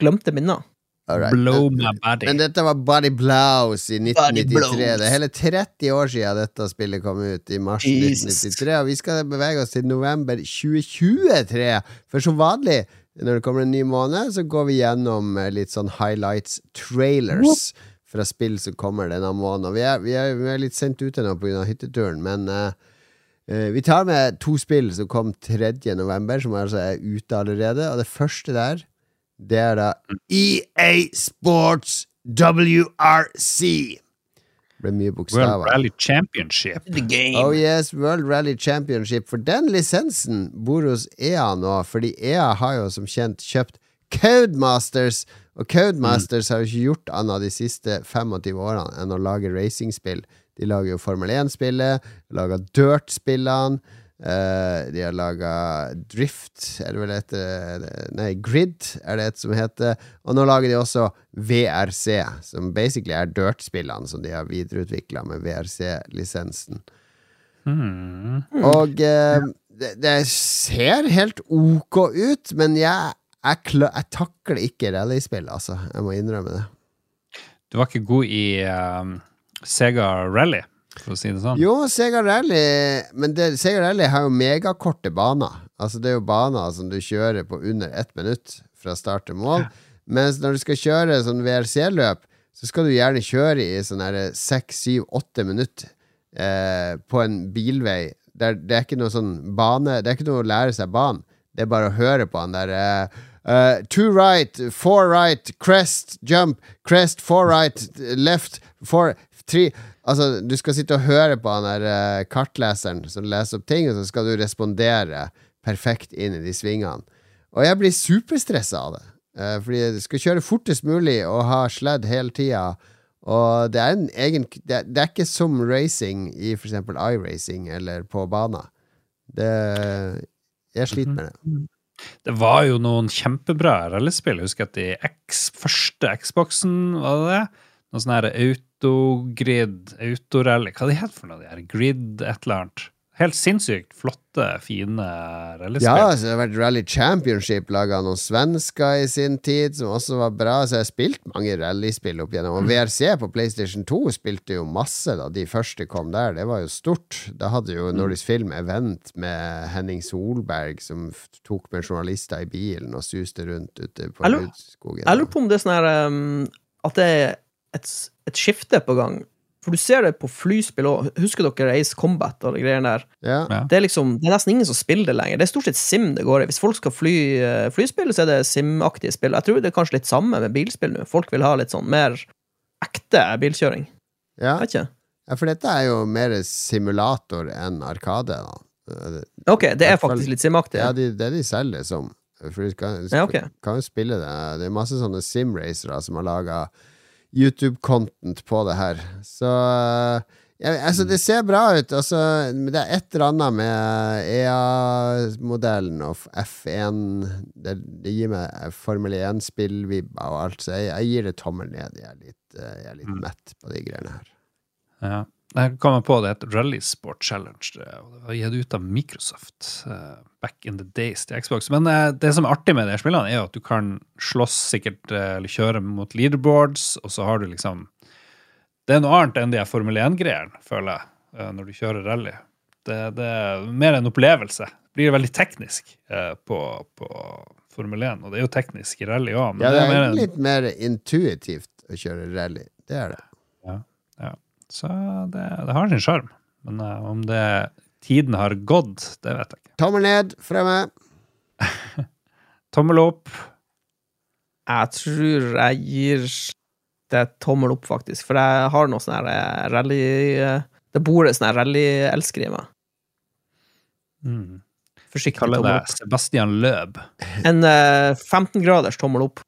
Glemte minner. All right. Blow my body. Men dette var Body Blouse i 1993. Det er hele 30 år siden dette spillet kom ut, i mars Jesus. 1993. Og vi skal bevege oss til november 2023. For som vanlig, når det kommer en ny måned, så går vi gjennom eh, litt sånn highlights, trailers, fra spill som kommer denne måneden. Vi er, vi er, vi er litt sent ute nå pga. hytteturen, men eh, vi tar med to spill som kom 3. november, som altså er ute allerede. Og det første der, det er da EA Sports WRC. Det ble mye World. Rally Championship. The game. Oh yes, World Rally Championship. For den lisensen bor hos EA nå, fordi EA har jo som kjent kjøpt Codemasters. Og Codemasters har jo ikke gjort annet de siste 25 årene enn å lage racingspill. De lager jo Formel 1-spillet, lager Dirt-spillene. Uh, de har laga Drift, er det vel et eh, Nei, Grid er det et som heter. Og nå lager de også VRC, som basically er Dirt-spillene som de har videreutvikla med VRC-lisensen. Mm. Og uh, det, det ser helt ok ut, men jeg, jeg, jeg takler ikke rallyspill, altså. Jeg må innrømme det. Du var ikke god i um, Sega Rally, for å si det sånn. Jo, Sega Rally Men det, Sega Rally har jo megakorte baner. Altså Det er jo baner som du kjører på under ett minutt fra start til mål. Mens når du skal kjøre sånn VRC-løp, så skal du gjerne kjøre i sånn her seks, syv, åtte minutter eh, på en bilvei. Der, det er ikke noe sånn bane Det er ikke noe å lære seg banen. Det er bare å høre på han der eh, Uh, Two right, four right, crest, jump, crest, four right, left, four, three Altså, du skal sitte og høre på han der eh, kartleseren som leser opp ting, og så skal du respondere perfekt inn i de svingene. Og jeg blir superstressa av det. Eh, fordi du skal kjøre fortest mulig og ha sledd hele tida. Og det er en egen Det det er ikke som racing i for eksempel iRacing eller på bana. Det Jeg sliter med det. Det var jo noen kjempebra rallyspill. Jeg husker at i X, første Xboxen, var det det? Noe sånn her autogrid, autorally Hva det het for noe? De her Grid et eller annet. helt sinnssykt flotte, fine rallyspill. Ja, så det har vært Rally Championship laga noen svensker i sin tid, som også var bra. Så jeg har spilt mange rallyspill opp igjennom. Og VRC på PlayStation 2 spilte jo masse da de første kom der. Det var jo stort. Da hadde jo Nordisk Film event med Henning Solberg, som tok med journalister i bilen og suste rundt ute på Rudskogen. Jeg lurer på om det er sånn her um, At det er et, et skifte på gang. For du ser det på flyspill òg. Husker dere Ace Combat og de greiene der? Ja. Ja. Det er liksom, det er nesten ingen som spiller det lenger. Det er stort sett sim det går i. Hvis folk skal fly eh, flyspill, så er det sim-aktige spill. Jeg tror det er kanskje litt samme med bilspill nå. Folk vil ha litt sånn mer ekte bilkjøring. ja. Vet ikke. Ja, for dette er jo mer simulator enn Arkade. da. Ok, det er faktisk litt sim-aktig. Ja, de, det de selger det som. For du kan, du Ja, okay. kan jo spille det. Det er masse sånne simracere som har laga YouTube-content på det her. Så ja, altså, det ser bra ut. Altså, det er et eller annet med EA-modellen og F1 det, det gir meg Formel 1-spillvibber og alt, så jeg, jeg gir det tommel ned. Jeg er litt, eh, jeg er litt mett på de greiene her. Ja. Jeg kom på det heter Rally Sport Challenge. Det det var gitt ut av Microsoft uh, back in the days til Xbox. Men uh, det som er artig med de spillene, er jo at du kan slåss sikkert uh, eller kjøre mot leaderboards, og så har du liksom Det er noe annet enn de Formel 1-greiene, føler jeg, når du kjører rally. Det, det er mer en opplevelse. Det blir veldig teknisk på, på Formel 1, og det er jo teknisk i rally òg, Ja, det det er mer er en litt mer intuitivt å kjøre rally. Det er det. Så det, det har sin sjarm. Men uh, om det tiden har gått, det vet jeg ikke. Tommel ned fra meg. [laughs] Tommel opp. Jeg tror jeg gir det tommel opp, faktisk. For jeg har noe sånn her eh, rally eh, Det bor en sånn rallyelsker i meg. Mm. Forsiktig Kaller tommel det opp. Sebastian Løb. En uh, 15-graders tommel opp.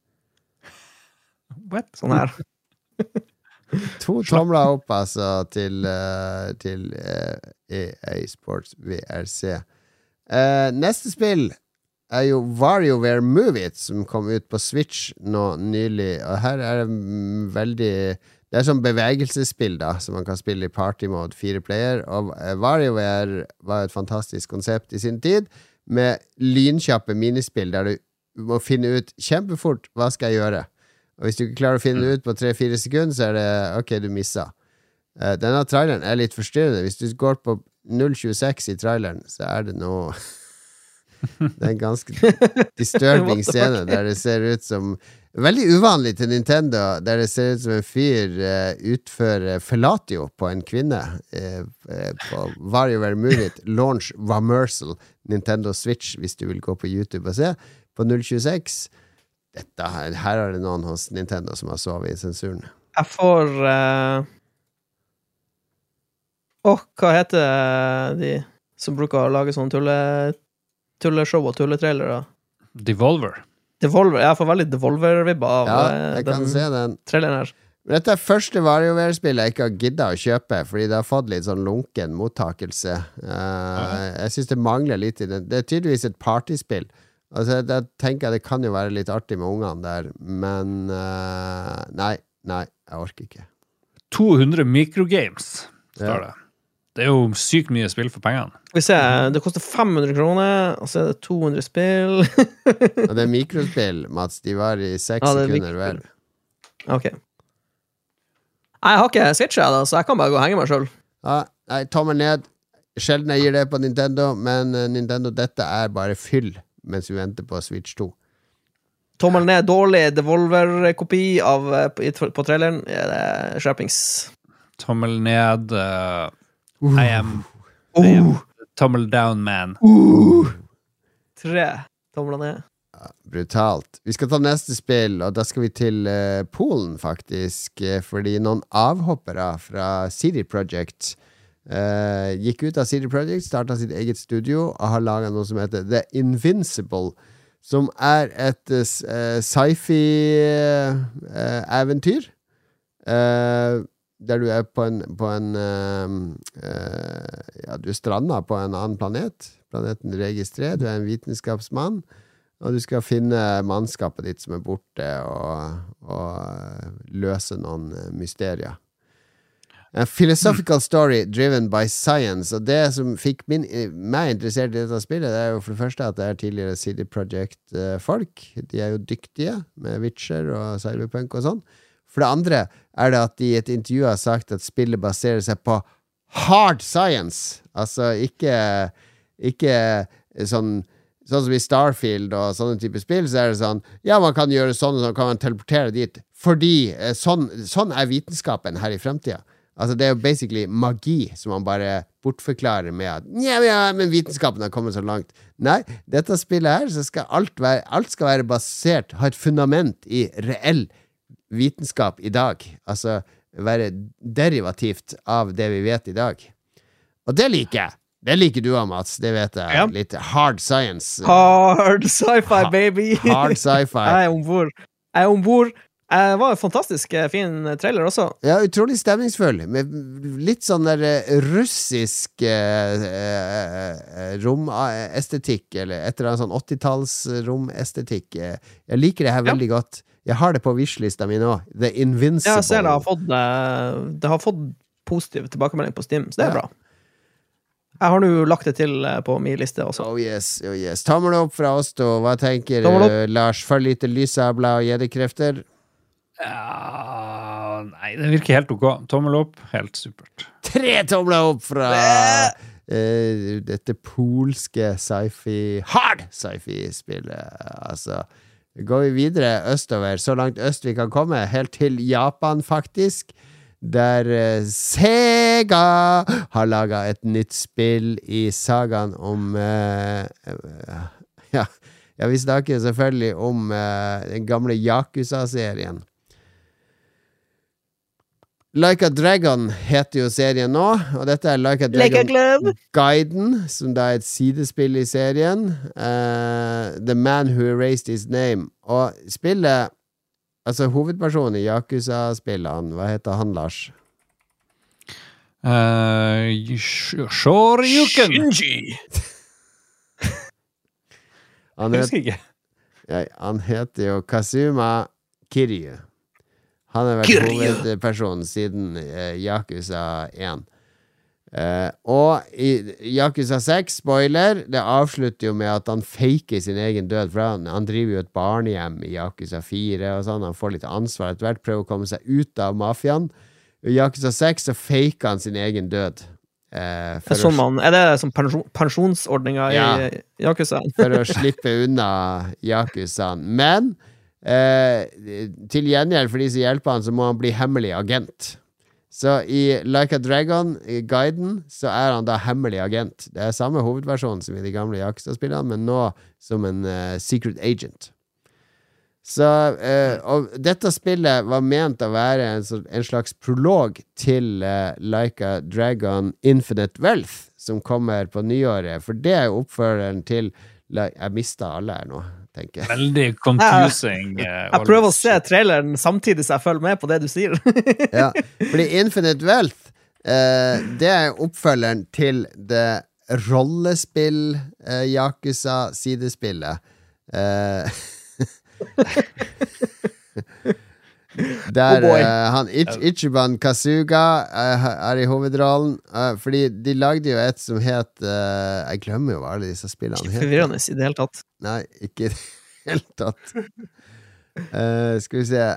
What? Sånn her. [laughs] [laughs] To tomler opp, altså, til, eh, til eh, EA Sports VRC. Eh, neste spill er jo WarioWare Move som kom ut på Switch nå nylig. Og her er det veldig Det er sånn bevegelsesspill, da, som man kan spille i party mode, fire player. Og WarioWare var et fantastisk konsept i sin tid, med lynkjappe minispill der du må finne ut kjempefort hva skal jeg gjøre. Og hvis du ikke klarer å finne det ut på tre-fire sekunder, så er det ok, du missa. Eh, denne traileren er litt forstyrrende. Hvis du går på 0.26 i traileren, så er det noe [laughs] Det er en ganske disturbing [laughs] scene der det ser ut som Veldig uvanlig til Nintendo, der det ser ut som en fyr uh, utfører fellatio på en kvinne. uh, uh, på WarioWare Move launch Vamersal, Nintendo Switch, hvis du vil gå på YouTube og se. På 0.26 dette her, her er det noen hos Nintendo som har sovet i sensuren. Jeg får eh, Åh, hva heter de som bruker å lage sånne tulle, tulleshow og tulletrailere? Devolver. Devolver. Jeg får veldig Devolver-vibber av Ja, jeg jeg kan se den. traileren her. Dette er første VarioWare-spillet jeg ikke har gidda å kjøpe, fordi det har fått litt sånn lunken mottakelse. Eh, jeg syns det mangler litt i den. Det er tydeligvis et partyspill. Altså, jeg tenker Det kan jo være litt artig med ungene der, men uh, Nei, nei, jeg orker ikke. 200 microgames, står Ja. det. Det er jo sykt mye spill for pengene. Vi ser, det koster 500 kroner, og så er det 200 spill. [laughs] Og det er mikrospill, Mats. De var i seks Ja, er sekunder, vel. ok. Nei, jeg har ikke switcha, jeg, da, så jeg kan bare gå og henge meg sjøl. Ja, nei, tommel ned. Sjelden jeg gir det på Nintendo, men eh, Nintendo, dette er bare fyll mens vi venter på Switch 2. Tommel ned, dårlig Devolver-kopi av eh, på, i- traileren. Ja, er skjerpings. Tommel ned. uh, I am Oh, Tommel down man. tre tomler ned. Brutalt. Vi skal ta neste spill, og da skal vi til eh, Polen, faktisk. eh, fordi noen avhoppere fra CD Projekt eh, gikk ut av CD Project, starta sitt eget studio og har laga noe som heter The Invincible. Som er et uh, eh, sci-fi-eventyr. Uh, der du er på en, på en eh, eh, Ja, du er stranda på en annen planet. Planeten Regis 3. Du er en vitenskapsmann. Og du skal finne mannskapet ditt som er borte, og, og eh, løse noen eh, mysterier. A philosophical story driven by science. Og det som fikk min, meg interessert i dette spillet, det er jo for det første at det er tidligere CD Project-folk. De er jo dyktige med Witcher og Cyberpunk og sånn. For det andre er det at de i et intervju har sagt at spillet baserer seg på hard science. Altså ikke, ikke sånn Sånn som i Starfield og sånne typer spill, så er det sånn Ja, man kan gjøre sånn, og sånn kan man teleportere dit. Fordi eh, sånn, sånn er vitenskapen her i fremtida. Altså, det er jo basically magi som man bare bortforklarer med at ja, ja, men vitenskapen har kommet så langt. Nei, dette spillet her, så skal alt være Alt skal være basert, ha et fundament i reell vitenskap i dag. Altså være derivativt av det vi vet i dag. Og det liker jeg. Det liker du òg, Mats. Det vet jeg. Ja. Litt hard science. Hard sci-fi, baby! Hard sci-fi. [laughs] Jeg er om bord. Jeg er om bord. Det var en fantastisk eh, fin trailer også. Ja, utrolig stemningsfull. Med litt sånn der eh, russisk eh, eh, romestetikk, eller et eller annet sånn 80-talls-romestetikk. Jeg liker det her Ja. veldig godt. Jeg har det på wishlista mi nå. The Invincible. Jeg ser det har fått, eh, det har fått positiv tilbakemelding på Steam, så det er Ja. bra. Jeg har nå lagt det til eh, på min liste også. Oh yes, oh yes. Tommel opp fra oss to. Hva tenker du eh, Lars? Følg litt lysabla og gjeddekrefter? Ja, nei, det virker helt ok. Tommel opp, helt supert. Tre tomler opp fra uh, dette polske sci-fi Hard sci-fi-spillet. Altså Går vi videre østover, så langt øst vi kan komme, helt til Japan, faktisk. Der uh, Sega har laga et nytt spill i sagaen om uh, ja, ja, vi snakker selvfølgelig om den gamle Yakuza-serien. Like a Dragon heter jo serien nå, og dette er Like a Like a Dragon! Guiden, som da er et sidespill i serien. Uh, The Man Who Erased His Name. Og spillet Altså hovedpersonen i Yakuza-spillene, hva heter han, Lars? Uh, Shoryuken! Shinji! Han, Jeg husker ikke. ja, han heter jo Kazuma Kiryu. Han har vært Kiryu. hovedpersonen siden eh, Yakuza 1. Eh, og i Yakuza 6, spoiler, det avslutter jo med at han faker sin egen død. For han, han driver jo et barnehjem i Yakuza 4 og sånn. Han får litt ansvar etter hvert, prøver å komme seg ut av mafiaen. I Yakuza 6 så faker han sin egen død. Eh, Det er, sånn man, er det som pensjon, pensjonsordninga Ja. i Yakuza? for å [laughs] slippe unna Yakuzaen. Men eh, til gjengjeld for de som hjelper han, så må han bli hemmelig agent. Så i Like a Dragon-guiden så er han da hemmelig agent. Det er samme hovedversjon som i de gamle Jakstad-spillene, men nå som en uh, secret agent. Så, uh, og dette spillet var ment å være en, en slags prolog til uh, Like a Dragon Infinite Wealth, som kommer på nyåret. For det er jo oppføreren til like, Jeg mista alle her nå, tenker jeg. Veldig [laughs] confusing. eh, Jeg prøver å se traileren samtidig som jeg følger med på det du sier. [laughs] Ja, fordi Infinite Wealth eh, Det er oppfølgeren til det rollespill-Yakuza-sidespillet. Eh, [laughs] Der Oh eh, han Ich Ichiban Kasuga uh, er i hovedrollen. Uh, fordi de lagde jo et som het Jeg glemmer jo hva alle disse spillene Ikke forvirrende i det hele tatt. Nei, ikke i det hele tatt. Eh, skal vi se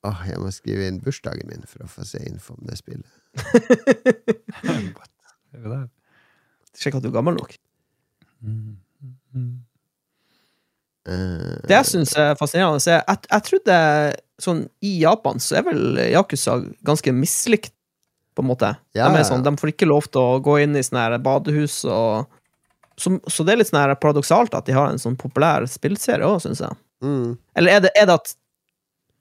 Åh, jeg må skrive inn bursdagen min for å få se info om det spillet. [laughs] Sjekk at du er gammel nok. Mm, mm. Eh, Det jeg syns er fascinerende, Jeg jeg, jeg trodde sånn i Japan så er vel Yakuza ganske mislikt, på en måte. Ja, de, sånn, de får ikke lov til å gå inn i sånne her badehus og så, så det er litt sånn her paradoksalt at de har en sånn populær spillserie òg, syns jeg. mm. Eller er det, er det at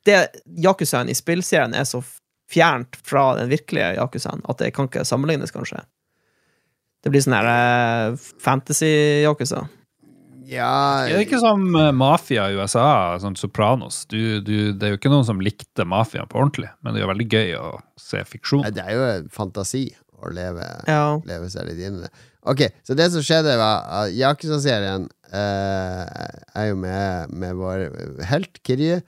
det Yakuzaen i spillserien er så fjernt fra den virkelige Yakuzaen at det kan ikke sammenlignes, kanskje? Det blir sånn her eh, fantasy-Yakuza. Ja Er det ikke som eh, mafia i USA, sånn Sopranos? Du, du, det er jo ikke noen som likte mafia på ordentlig, men det er jo veldig gøy å se fiksjon. Nei, Det er jo en fantasi å leve, Ja. leve seg litt inn i det. Ok, så det som skjedde, var at Yakuza-serien eh, er jo med, med vår helt Kirje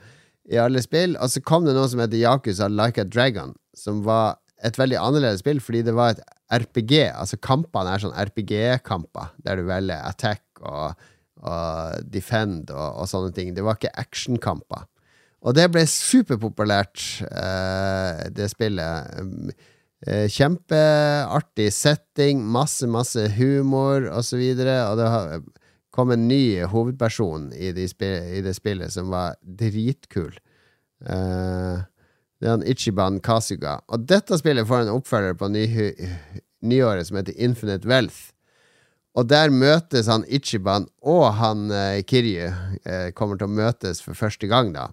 i alle spill. Og så kom det noe som heter Yakuza Like a Dragon. som var et veldig annerledes spill, fordi det var et RPG. Altså Kampene er sånn RPG-kamper, der du velger attack og, og defend og, og, sånne ting. Det var ikke actionkamper. Og det ble superpopulært, eh, det spillet. Eh, kjempeartig setting, masse, masse humor osv. Og, så videre, og det kom en ny hovedperson i, de i det spillet som var dritkul. Eh, det er han Ichiban Kasuga. Og dette spillet får en oppfølger på ny, nyåret som heter Infinite Wealth. Og der møtes han Ichiban og han uh, Kiryu uh, kommer til å møtes for første gang, da.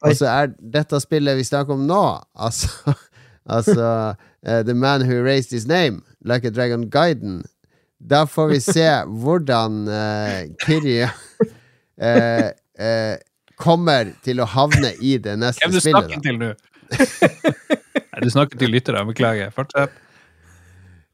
Og så er dette spillet vi snakker om nå, altså, [laughs] altså uh, The Man Who Raised His Name, Like a Dragon Guiden, da får vi se [laughs] hvordan uh, Kiryu uh, [laughs] uh, kommer til å havne i det neste spillet. Hvem du snakker til nå? du snakker til lyttere. Beklager. Fortsett.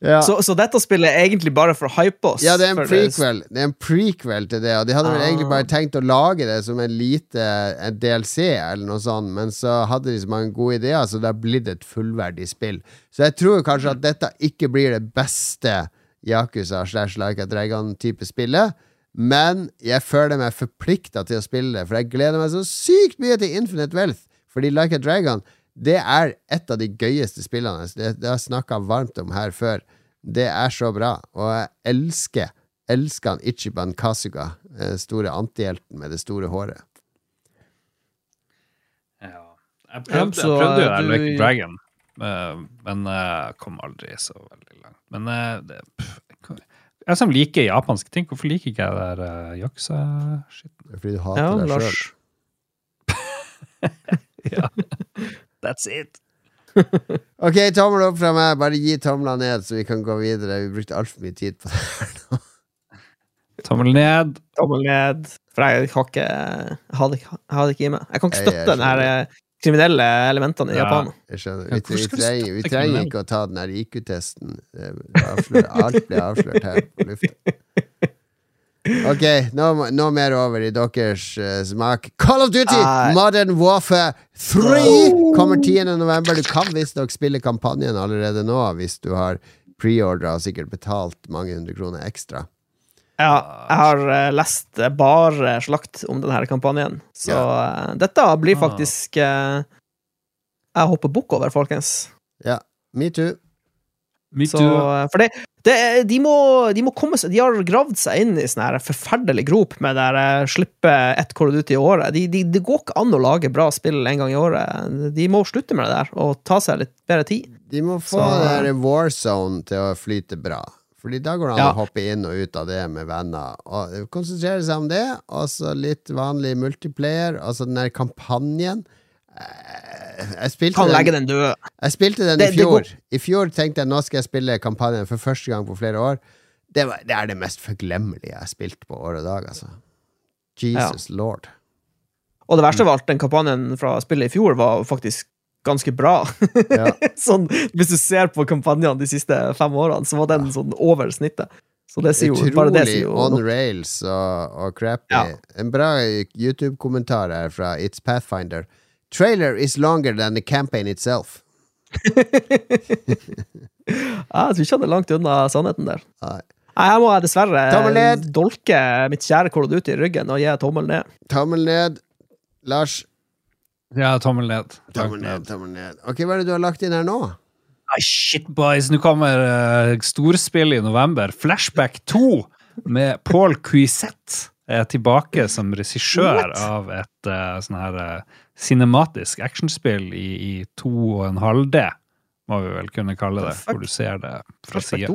Ja. Så, så, dette spillet er egentlig bare for å hype oss? Ja, det er en prequel Det er en prequel til det. Og de hadde vel ah. egentlig bare tenkt å lage det som en lite en DLC, eller noe sånt, men så hadde de så mange gode ideer, så det har blitt et fullverdig spill. Så jeg tror kanskje at dette ikke blir det beste Yakuza slash Like a Dragon-type spillet. Men jeg føler meg forplikta til å spille det, for jeg gleder meg så sykt mye til Infinite Wealth. Fordi Like a Dragon det er et av de gøyeste spillene. Det, det har jeg snakka varmt om her før. Det er så bra, og jeg elsker elsker han Ichiban Kasuga, den eh, store antihelten med det store håret. Ja Jeg prøvde, jeg prøvde jo du... Like Dragon, eh, men jeg eh, kom aldri så veldig langt. Men det, jeg som liker japanske ting, hvorfor liker ikke jeg det der uh, yakuza-skitten? Fordi du hater [laughs] ja, deg sjøl. ja. That's it. [laughs] ok, tommel opp fra meg. Bare gi tomla ned, så vi kan gå videre. Vi brukte altfor mye tid på det her nå. [laughs] Tommel ned. Tommel ned. For jeg har ikke Jeg hadde, ikke i meg. Jeg kan ikke støtte den her eh, kriminelle elementene i ja, Japan. Jeg skjønner. Vi, vi, trenger, vi trenger, ikke å ta den her IQ-testen. Alt blir avslørt her på lufta. Ok, nå, nå, mer over i deres uh, smak. Call of Duty uh, Modern Warfare 3 kommer 10. november. Du kan visstnok spille kampanjen allerede nå hvis du har preordra og sikkert betalt mange hundre kroner ekstra. Ja, jeg har uh, lest bare slakt om denne kampanjen, så uh, dette blir ah. faktisk uh, Jeg hopper bukk over, folkens. Ja. Me too. Så, for det, det, de, må, de, må, komme seg De har gravd seg inn i sånn forferdelig grop med det slippe ett Call ut i året. De, de, det går ikke an å lage bra spill en gang i året. De må slutte med det der og ta seg litt bedre tid. De må få så, det der Warzone til å flyte bra. Fordi da går det an ja. å hoppe inn og ut av det med venner. Og Konsentrere seg om det, og så litt vanlig multiplayer, altså den der kampanjen. Jeg spilte kan den, legge den død. Jeg spilte den det, i fjor. I fjor tenkte jeg nå skal jeg spille kampanjen for første gang på flere år. Det, var, det er det mest forglemmelige jeg har spilt på år og dag, altså. Jesus ja. lord. Og det verste av alt, den kampanjen fra spillet i fjor var faktisk ganske bra. Ja. [laughs] sånn, hvis du ser på kampanjene de siste fem årene, så var den sånn over snittet. Så det sier jo, Utrolig bare det sier jo on rails og, og crappy. Ja. En bra YouTube-kommentar her fra It's Pathfinder. Trailer is longer than the campaign itself. [laughs] jeg tror ikke han er langt unna sannheten der. Nei. Jeg må dessverre dolke mitt kjære Call ut i ryggen og gi tommel ned. Tommel ned. Lars? Ja, tommel ned. Tommel ned, tommel ned. Ok, Hva er det du har lagt inn her nå? Ah, shit, boys. Nå kommer uh, storspill i november. Flashback 2 med Paul Cuisette er tilbake som regissør av et uh, sånn her uh, cinematisk actionspill i, i to og en halv D, må vi vel kunne kalle det, hvor du ser det fra sida.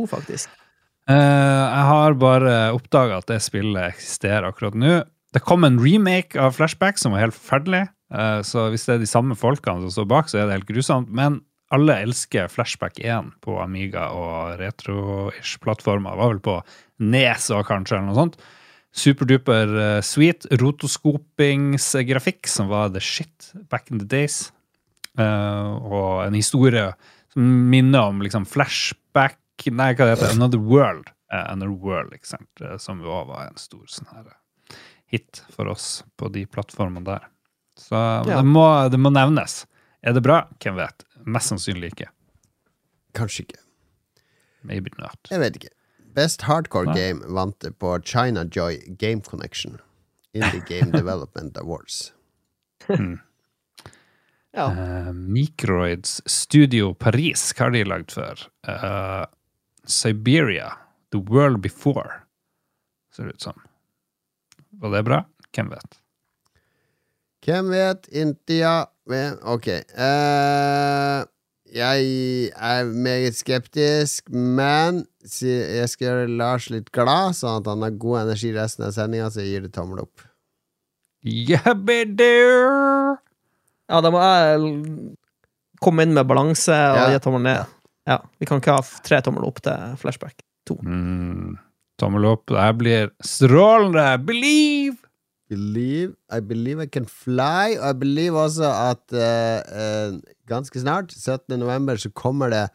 Uh, jeg har bare oppdaga at det spillet eksisterer akkurat nå. Det kom en remake av Flashback som var helt forferdelig. Uh, så hvis det er de samme folkene som står bak, så er det helt grusomt. Men alle elsker Flashback 1 på Amiga og retro-ish-plattformer. Var vel på Nes og kanskje, eller noe sånt. Superduper uh, sweet rotoskopingsgrafikk som var the shit back in the days. Uh, og en historie som minner om liksom flashback Nei, hva det heter Another World. Uh, Another World, ikke sant? som jo òg var en stor sånn her hit for oss på de plattformene der. Så ja. det, må, det, må, nevnes. Er det bra? Hvem vet? Mest sannsynlig ikke. Kanskje ikke. Maybe not. Jeg vet ikke. Best hardcore Nei. game vant på China Joy Game Connection. Indie Game [laughs] Development Awards. Ja. Uh, Microids Studio Paris, hva har de lagd før? Uh, Siberia, The World Before, ser det ut som. Var det bra? Hvem vet? Hvem vet? India Ok. Eh, jeg er meget skeptisk, men jeg skal gjøre Lars litt glad, sånn at han har god energi resten av sendinga, så jeg gir det tommel opp. Yeah, ja, da må jeg komme inn med balanse og Ja. gi tommel ned. Ja, Vi kan ikke ha tre tommel opp til flashback. Mm, tommel opp. Det her blir strålende! Believe! Believe, I believe I can fly. Og jeg believe også at uh, uh, ganske snart, 17. november, så kommer det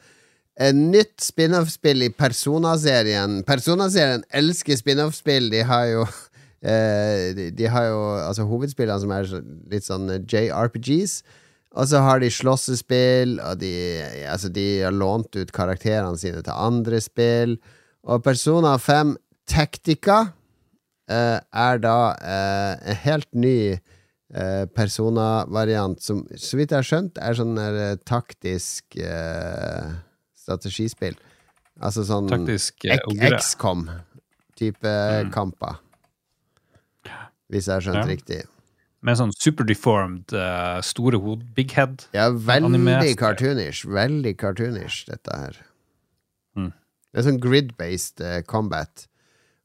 et nytt spin-off-spill i Persona-serien. Persona-serien elsker spin-off-spill. De har jo uh, [laughs] de, de har jo altså hovedspillene som er litt sånn JRPGs. Og så har de slåssespill, og de, altså de har lånt ut karakterene sine til andre spill. Og Persona 5 Tactica er da eh, en helt ny eh, Persona-variant som, så vidt jeg har skjønt, er sånn der, eh, taktisk eh, strategispill. Altså sånn Taktisk eh. XCOM-type Mm. kamper. Hvis jeg har skjønt Ja. riktig. Med sånn superdeformed, uh, store hod, big head. Ja, veldig cartoonish. Veldig cartoonish, dette her. Mm. Det er sånn grid-based uh, combat.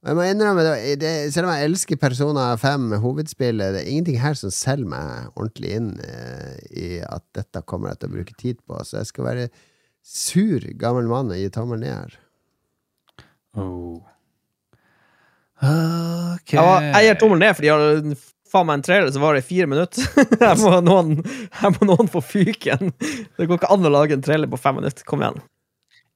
Jeg må innrømme, det, det, selv om jeg elsker Persona 5, hovedspillet, det er ingenting her som selger meg ordentlig inn eh, i at dette kommer jeg til å bruke tid på. Så jeg skal være sur gammel mann og gi tommelen ned her. Oh. Ok. Jeg, var, jeg gir tommelen ned, for de har faen meg en trailer som varer i fire minutter. [laughs] Her må noen, her må noen få fyken. Det går ikke an å lage en trailer på fem minutter. Kom igjen.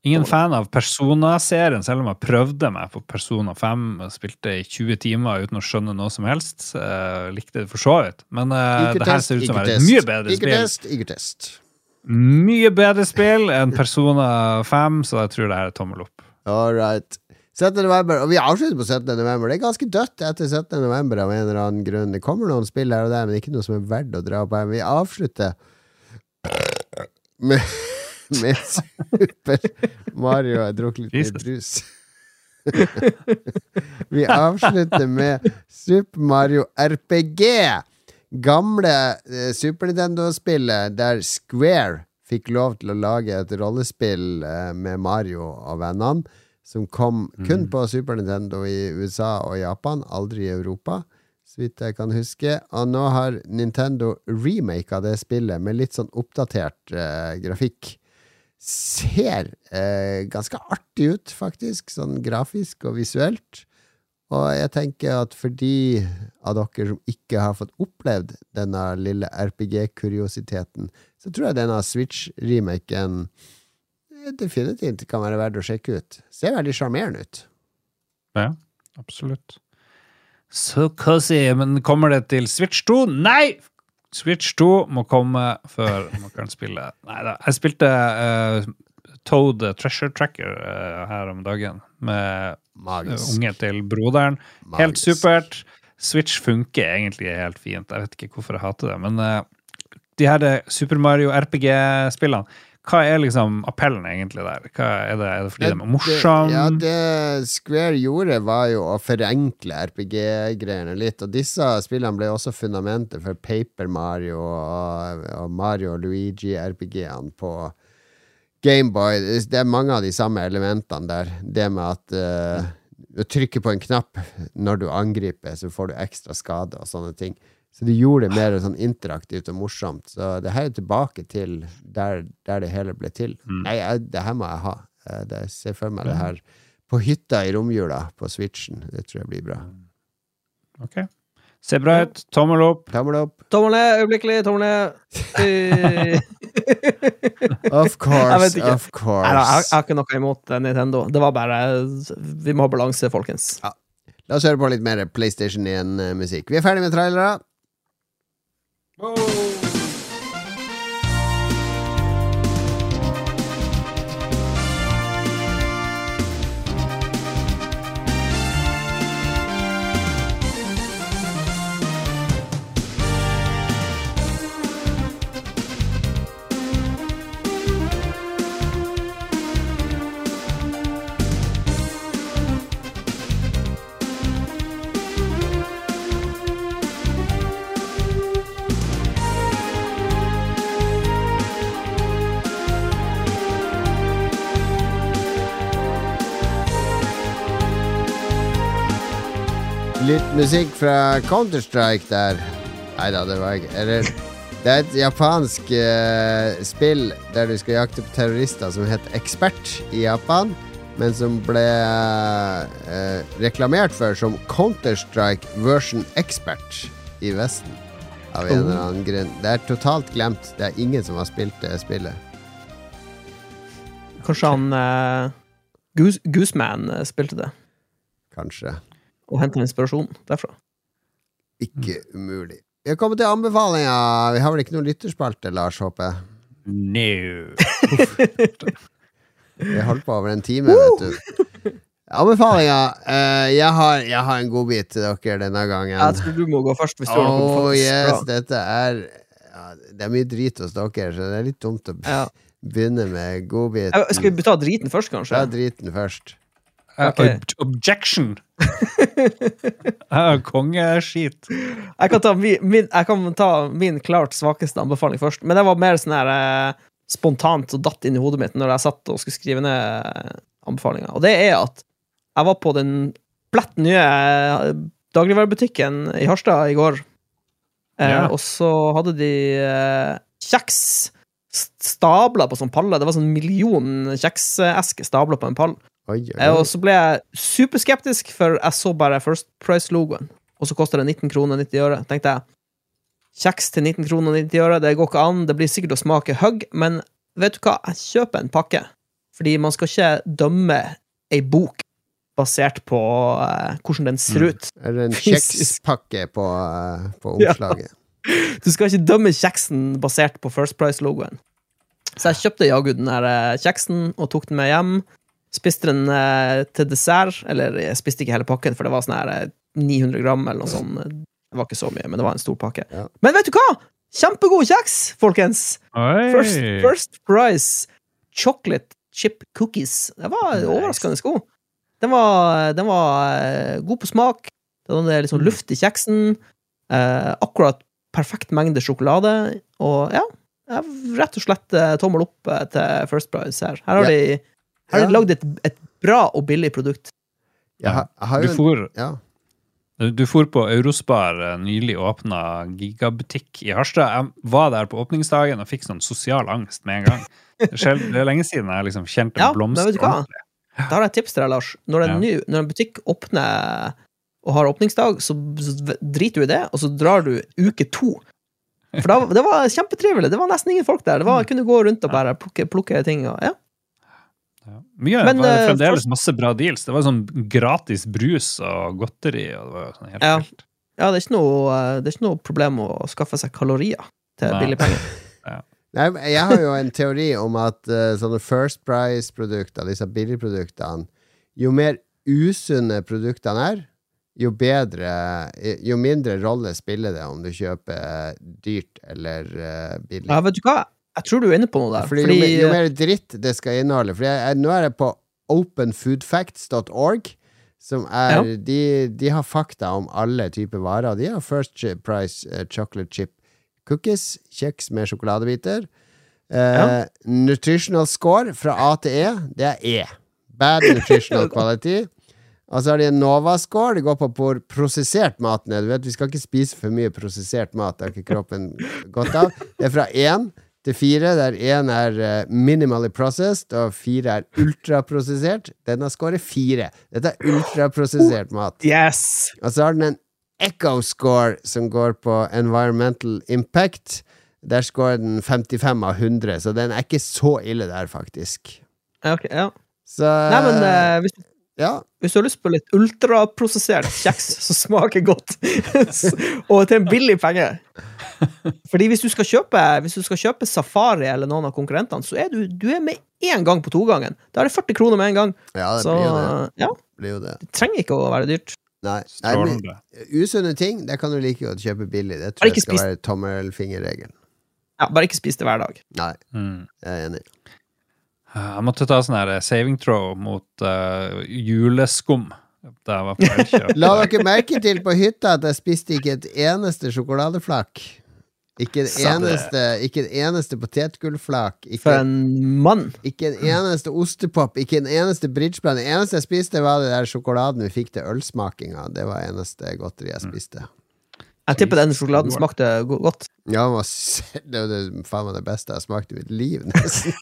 Ingen fan av Persona-serien, selv om jeg prøvde meg på Persona 5 Jeg spilte i 20 timer uten å skjønne noe som helst. Eh, likte det for så vidt. Men uh, det her ser ut som et mye bedre spill. Ikke test, ikke test Mye bedre spill enn Persona 5, så jeg tror det her er tommel opp. All right. 17. november, og vi avslutter på 17. november. Det er ganske dødt etter 17. november av en eller annen grunn. Det kommer noen spill her og der, men ikke noe som er verdt å dra på. Vi avslutter med, [laughs] med Super Mario. Jeg drukket litt mer brus. [laughs] vi avslutter med Super Mario RPG. Gamle eh, Super Nintendo-spillet der Square fikk lov til å lage et rollespill eh, med Mario og vennene, som kom kun på Super Nintendo i USA og Japan, aldri i Europa, så vidt jeg kan huske. Og nå har Nintendo remaka det spillet med litt sånn oppdatert eh, grafikk. Ser eh, ganske artig ut, faktisk, sånn grafisk og visuelt. Og jeg tenker at for de av dere som ikke har fått opplevd denne lille RPG-kuriositeten, så tror jeg denne Switch-remaken eh, definitivt kan være verdt å sjekke ut. Ser veldig sjarmerende ut. Ja, absolutt. Så cozy. Men kommer det til Switch 2? Nei! Switch 2 må komme før [laughs] man kan spille Nei da. Jeg spilte uh, Toad Treasure Tracker uh, her om dagen med eh, Magisk. unge til broderen. Helt supert. Switch funker egentlig helt fint. Jeg vet ikke hvorfor jeg hater det, men uh, de her Super Mario RPG-spillene, hva er liksom appellen egentlig der? Hva er, det, er det fordi de er morsomme? Ja, det Square gjorde, var jo å forenkle RPG-greiene litt. Og disse spillene ble også fundamentet for Paper Mario og, og Mario og Luigi-RPG-ene på Gameboy. Det er mange av de samme elementene der. Det med at uh, du trykker på en knapp når du angriper, så får du ekstra skade og sånne ting. Så de gjorde det mer sånn interaktivt og morsomt. Så det her er tilbake til der, der det hele ble til. Nei, jeg, det her må jeg ha. Eh, jeg ser for meg det her på hytta i romjula på Switchen. Det tror jeg blir bra. Ok. Ser bra ut. Tommel opp. Tommel opp. Tommel ned, øyeblikkelig. Tommel ned. Eh, [laughs] Of course, of course. Nei, jeg, har ikke noe imot eh, Nintendo. Det var bare Vi må ha balanse, folkens. La oss høre på litt mer PlayStation 1-musikk. Vi er ferdig med trailere. Oh. Litt musikk fra Counter-Strike der. Nei da, det var ikke Eller Det er et japansk uh, spill der du skal jakte på terrorister som heter Ekspert i Japan, men som ble uh, reklamert for som Counter-Strike version Expert i Vesten. Av en eller annen grunn. Det er totalt glemt. Det er ingen som har spilt det spillet. Kanskje han uh, Goose, Gooseman spilte det, Kanskje. Og henter inspirasjon derfra. Ikke umulig. Vi har kommet til anbefalinger. Vi har vel ikke noen lytterspalte, Lars, håper jeg? No. Vi holdt på over en time, vet du. Anbefalinger. eh, jeg, har, jeg har en godbit til dere denne gangen. Jeg tror du må gå først. hvis du Oh yes, dette er ja, Det er mye drit hos dere, så det er litt dumt å begynne med godbiten. Eh, Skal vi ta driten først, kanskje? Ja, driten først. Ok. Ob objection! [laughs] Kongeskit. Jeg kan, ta min, min, jeg kan ta min klart svakeste anbefaling først. Men det var mer sånn her eh, spontant og datt inn i hodet mitt når jeg satt og skulle skrive ned anbefalinga. Og det er at jeg var på den plett nye eh, dagligvarebutikken i Harstad i går. Eh, Ja. Og så hadde de eh, kjeks st- stabla på sånn palle. Det var sånn million kjeksesker stabla på en pall. Oi, oi, Eh, oi. Og så ble jeg superskeptisk, for jeg så bare First Price-logoen. Og så koster det 19 kroner 90 øre. Tenkte jeg, kjeks til 19 kroner 90 øre, det går ikke an. Det blir sikkert å smake hugg, men vet du hva? Jeg kjøper en pakke. Fordi man skal ikke dømme ei bok basert på uh, hvordan den ser Mm. ut. Er det en [laughs] kjekspakke på, uh, på [laughs] Ja. Du skal ikke dømme kjeksen basert på First Price-logoen. Så jeg kjøpte jaggu den her kjeksen og tok den med hjem. Spiste den eh, til dessert. Eller jeg spiste ikke hele pakken, for det var sånn her eh, 900 gram eller noe sånt. Det var ikke så mye, men det var en stor pakke. Ja. Men vet du hva? Kjempegod kjeks, folkens! Oi. First, first Price chocolate chip cookies. Det var Nice. overraskende god. Den var, den var eh, god på smak. Den hadde litt sånn luft i kjeksen. Eh, akkurat perfekt mengde sjokolade. Og ja, jeg rett og slett eh, tommel opp eh, til First Price her. Her har yeah. de, her har Ja. du lagd et, et bra og billig produkt. Jeg har, jeg har Du for, ja. du for på Eurospar, eh, nylig åpna gigabutikk i Harstad. Jeg var der på åpningsdagen og fikk sånn sosial angst med en gang. Det er, det er lenge siden jeg liksom kjente Ja, en men blomst vet du hva? ordentlig. Da har jeg et tips til deg, Lars. Når en, Ja. ny, når en butikk åpner og har åpningsdag, så så driter du i det, og så drar du uke to. For da, det var kjempetrivelig. Det var nesten ingen folk der. Det var, jeg kunne gå rundt og bare plukke, plukke ting. Og, ja. Ja. Mye Men, var det eh, fremdeles først- masse bra deals. Det var sånn gratis brus og godteri. Og det var sånn helt Ja. vilt. ja, det er, ikke noe, eh, det er ikke noe problem å skaffe seg kalorier til Nei. billige penger. [laughs] Nei, jeg har jo en teori om at uh, sånne First Price-produkter, disse billigproduktene, jo mer usunne produktene er, jo bedre Jo mindre rolle spiller det om du kjøper dyrt eller uh, billig. Ja, vet du hva? Jeg tror du er inne på noe der. Fordi, Fordi, jo, mer, jo mer dritt det skal inneholde Fordi jeg, jeg, nå er jeg på openfoodfacts.org, som er Ja. de, de har fakta om alle typer varer. De har First Price uh, chocolate chip cookies, kjeks med sjokoladebiter. Uh, Ja. Nutritional score fra A til E, det er E. Bad [laughs] nutritional quality. Og så har de en Nova-score. Det går på hvor prosessert maten er. Du vet, Vi skal ikke spise for mye prosessert mat. Det har ikke kroppen godt av. Det er fra én til fire, der én er eh, minimally processed, og fire er ultraprosessert. Den har scoret fire. Dette er ultraprosessert mat. yes! Og så har den en Echo score som går på environmental impact. Der scorer den 55 av 100, så den er ikke så ille der, faktisk. Okay, ja. Så Nei, men uh, hvis, Ja. hvis du har lyst på litt ultraprosessert kjeks som smaker godt, [laughs] og til en billig penge Fordi hvis du skal kjøpe Hvis du skal kjøpe Safari eller noen av konkurrentene, så er du, du er med én gang på togangen. Da er det 40 kroner med en gang. ja, det Så blir jo det. ja, Blir jo det. det trenger ikke å være dyrt. Nei. Nei men, usunne ting, det kan du like godt kjøpe billig. Det tror jeg skal spist- være tommelfingerregelen. Ja, bare ikke spis det hver dag. Nei, Mm. jeg er enig. Jeg måtte ta sånn her saving throw mot uh, juleskum da jeg var på Elkjøp. [laughs] La dere merke til på hytta at jeg spiste ikke et eneste sjokoladeflak. Ikke en eneste, ikke en eneste potetgullflak. For Ikke, en mann. ikke en eneste ostepop. Ikke en eneste bridgeplan. Det eneste jeg spiste, var det der sjokoladen vi fikk til ølsmakinga. Det var eneste godteri jeg spiste. Jeg tipper den sjokoladen smakte godt. Ja, det er jo faen meg det beste jeg har smakt i mitt liv, nesten.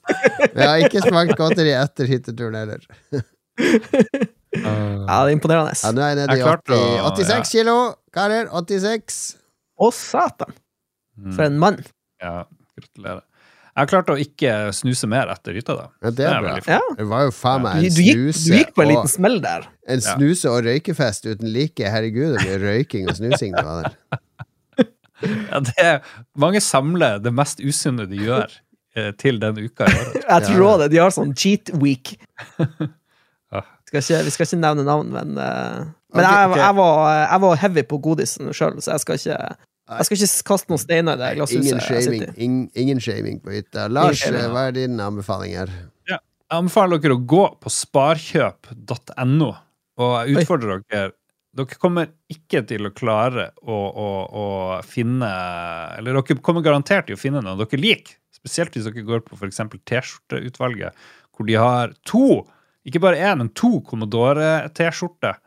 Men jeg har ikke smakt godteri etter hytteturen heller. [laughs] Ja, det er imponerende. Ja, nå er jeg nede i Jeg klarte 80, å- 86 kilo, karer. 86. Å, satan! For en mann. Ja, gratulerer. Jeg klarte å ikke snuse mer etter hytta, da. Ja, det er bra. veldig Ja. Det var jo faen meg Du, en du, gikk, snuse du gikk på en liten smell der. En snuse- og røykefest uten like. Herregud, det blir røyking og snusing det var der. [laughs] Ja, det er, mange samler det mest usunne de gjør, eh, til den uka i året. [laughs] Jeg tror òg det. De har sånn cheat week. [laughs] Skal ikke, vi skal ikke nevne navn, men men okay, okay. jeg, jeg, var, jeg var heavy på godisen sjøl, så jeg skal ikke Jeg skal ikke kaste noen steiner i det glasshuset Ingen shaming, ingen shaming på hytta. Lars, shaming, hva er din anbefaling her? Jeg anbefaler dere å gå på sparkjøp.no, og jeg utfordrer dere Dere kommer ikke til å klare å, å, å finne Eller dere kommer garantert til å finne noe dere liker. Spesielt hvis dere går på f.eks. T-skjorteutvalget, hvor de har to, ikke bare én, men to Commodore-T-skjorter.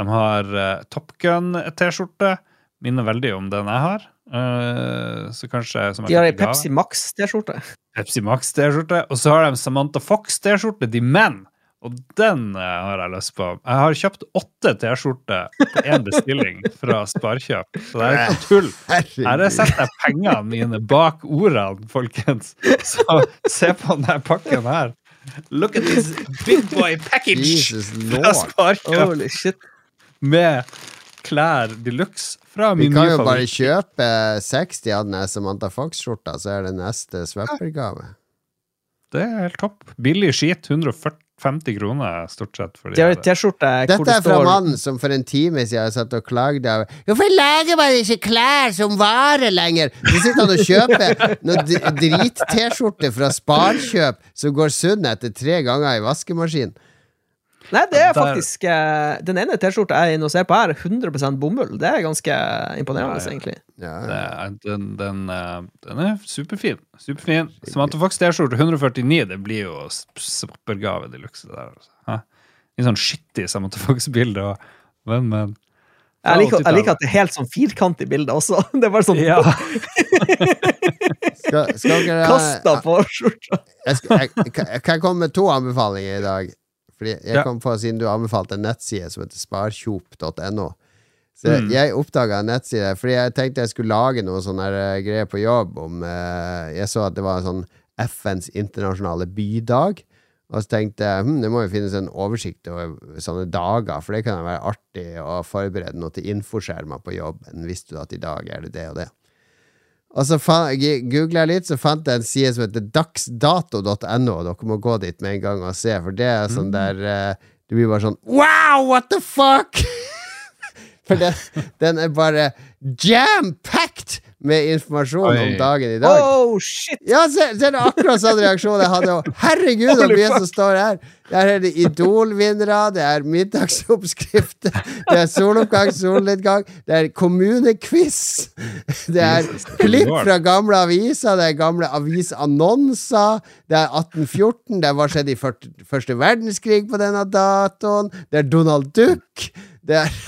De har uh, Top Gun-T-skjorte. Minner veldig om den jeg har. Uh, så kanskje som jeg De har ei. Pepsi Max-T-skjorte. Pepsi Max-T-skjorte. Og så har de Samantha Fox-T-skjorte, de menn. Og den eh, har jeg lyst på. Jeg har kjøpt åtte T-skjorter på én bestilling fra Sparkjøp. Så det er ikke tull. Her setter jeg pengene mine bak ordene, folkens. Så se på denne pakken her. Look at this big boy package fra. Sparkjøp Holy shit. med klær de luxe fra Vi kan jo bare kjøpe 60 av den Samantha Fox-skjorta, så er det neste swappergave. Det er helt topp. Billig skit. 150 kroner stort sett. For De. T-skjorte hvor Dette er fra mannen som for en time siden satt og klagde av Hvorfor lager man ikke klær som varer lenger? Så sitter han og kjøper noe d- drit-T-skjorte fra Sparkjøp som går sunn etter tre ganger i vaskemaskin. Nei, det er faktisk eh, Den ene T-skjorta jeg er inne og ser på her, er 100% bomull. Det er ganske imponerende, Ja, ja. egentlig. Ja, ja. er, den, den, eh, den er superfin. Superfin. Samantha Fox T-skjorte 149, det blir jo s- swappergave de luxe. der, Altså. Litt sånn skittig Samantha Fox-bilde. Men, men. Jeg liker, jeg liker at det er helt sånn firkantig bilde også. [laughs] Det er bare sånn Ja. [laughs] Skal, skal dere kasta på skjorta. jeg, jeg, jeg, jeg kan komme med to anbefalinger i dag. Fordi jeg Ja. kom på, Siden du anbefalte en nettside som heter sparkjop.no. Så Mm. jeg oppdaga en nettside fordi jeg tenkte jeg skulle lage noe sånne eh, greier på jobb om eh, Jeg så at det var en sånn FNs internasjonale bydag. Og så tenkte jeg hm, det må jo finnes en oversikt over sånne dager, for det kan være artig å forberede noe til infoskjermer på jobben. Visste du at i dag er det det og det? Og så googla jeg litt, så fant jeg en side som heter dagsdato.no. Dere må gå dit med en gang og se, for det er sånn der uh, Du blir bare sånn Wow, what the fuck?! [laughs] for den, den er bare jam-packed med informasjon om dagen i dag. Oh, shit! Ja, se, se det er akkurat sånn reaksjon jeg hadde. Herregud, så mye som står her! Der er det Idol-vinnere, det er middagsoppskrifter, det er soloppgang, solnedgang, det er kommunequiz, det er klipp fra gamle aviser, det er gamle avisannonser, det er 1814, det er hva skjedde i første verdenskrig på denne datoen, det er Donald Duck, det er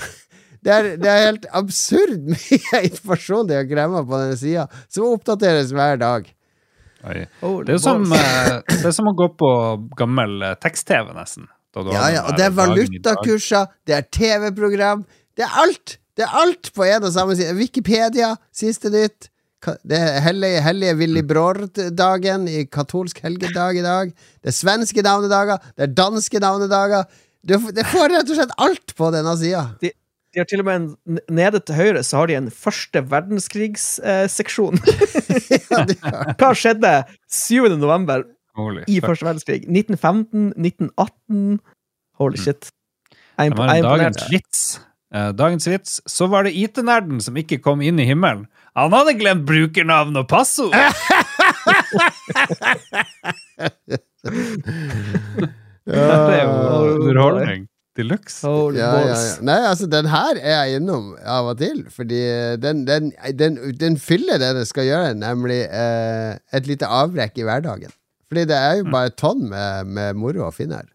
det er, det er helt absurd [laughs] mye informasjon de har glemma på denne sida, som oppdateres hver dag. Oi. Det er, som, eh, det er som å gå på gammel eh, tekst-TV, nesten. Da du Ja, ja, og det er valutakurser, det er TV-program, det er alt! Det er alt på en og samme side. Wikipedia, siste nytt. Det er hellige, hellige Willy Brord-dagen i katolsk helgedag i dag. Det er svenske navnedager, det er danske navnedager. Du, det får rett og slett alt på denne sida. De, de har til og med en, Nede til høyre så har de en første verdenskrigsseksjon. [laughs] [laughs] Ja, er- Hva skjedde 7. november Holy i fuck. første verdenskrig? 1915? 1918? Holy shit. Jeg Det var er dagens vits. Eh, dagens vits. Så var det IT-nerden som ikke kom inn i himmelen. Han hadde glemt brukernavn og passord! [laughs] det er jo underholdning. De luxe. Ja, ja, ja. Nei, altså, den her er jeg innom av og til, fordi den, den, den, den fyller det det skal gjøre, nemlig eh, et lite avbrekk i hverdagen. Fordi det er jo bare et tonn med, med moro å finne her.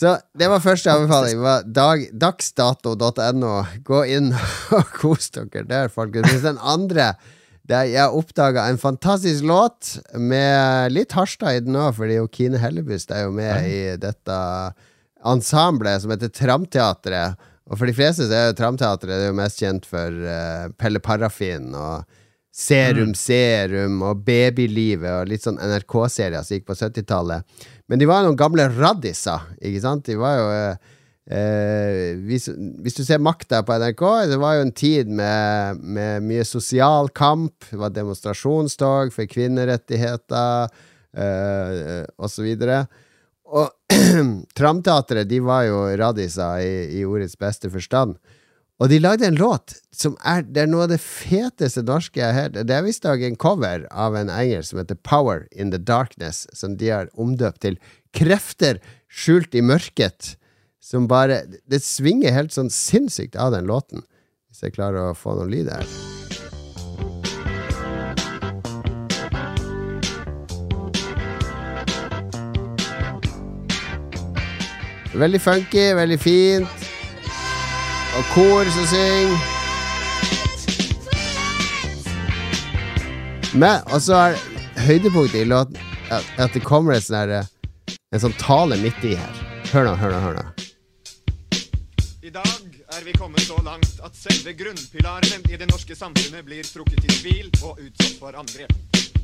Så det var første anbefaling. var dag, Dagsdato.no. Gå inn [laughs] og kos dere der, folkens. Den andre der jeg oppdaga en fantastisk låt med litt Harstad i den òg, fordi jo Kine Hellebust er jo med i dette ensemblet som heter Tramteatret. Og for de fleste så er jo Tramteatret det er jo mest kjent for uh, Pelle Parafin og Serum Serum og Babylivet og litt sånn NRK-serier som gikk på 70-tallet. Men de var noen gamle raddiser, ikke sant? De var jo uh, eh, hvis, hvis du ser Makta på NRK, det var jo en tid med, med mye sosial kamp. Det var demonstrasjonstog for kvinnerettigheter eh, osv. Og [clears throat] Tramteatret de var jo radiser i, i ordets beste forstand. Og de lagde en låt som er, det er noe av det feteste norske jeg har hørt. Det er visstnok en cover av en engelsk som heter Power in the Darkness, som de har omdøpt til Krefter skjult i mørket. Som bare Det svinger helt sånn sinnssykt av den låten. Hvis jeg klarer å få noen lyd her. Veldig funky, veldig fint. Og kor som synger. Men, og så er høydepunktet i låten at, det kommer en sånn en sånn tale midt i her. Hør nå, hør nå, hør nå. I dag er vi kommet så langt at selve grunnpilaren i det norske samfunnet blir trukket i tvil og utsatt for angrep.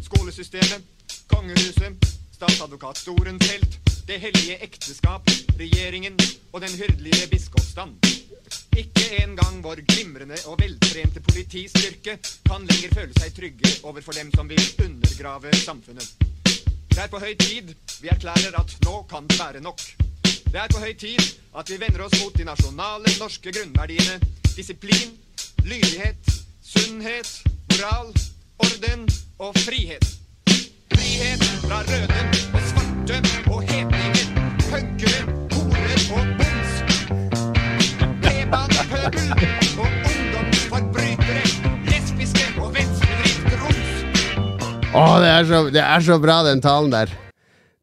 Skolesystemet, kongehuset, statsadvokatstolens helt, det hellige ekteskap, regjeringen og den hyrdelige biskopsstand. Ikke engang vår glimrende og veltrente politistyrke kan lenger føle seg trygge overfor dem som vil undergrave samfunnet. Det er på høy tid vi erklærer at nå kan det være nok. Det er på høy tid at vi vender oss mot de nasjonale norske grunnverdiene disiplin, lydighet, sunnhet, moral, orden og frihet. Frihet fra røde og svarte og hedninger, punkere, horer og boms. B-banepøbel og ungdomsforbrytere, lesbiske og venstredrift-roms. Å, det er, så, det er så bra, den talen der.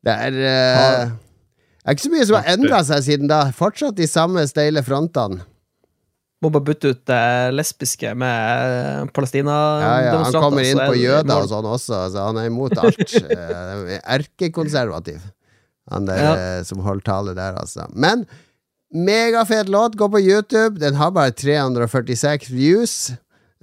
Det er eh, Det er ikke så mye som har endra seg siden da. Fortsatt de samme steile frontene. Må bare bytte ut det lesbiske med Ja, ja, han kommer inn på jøder og sånn også, så han er imot alt. [laughs] Eh, Erkekonservativ, han der Ja. eh, som holder tale der, altså. Men megafet låt, gå på YouTube. Den har bare 346 views.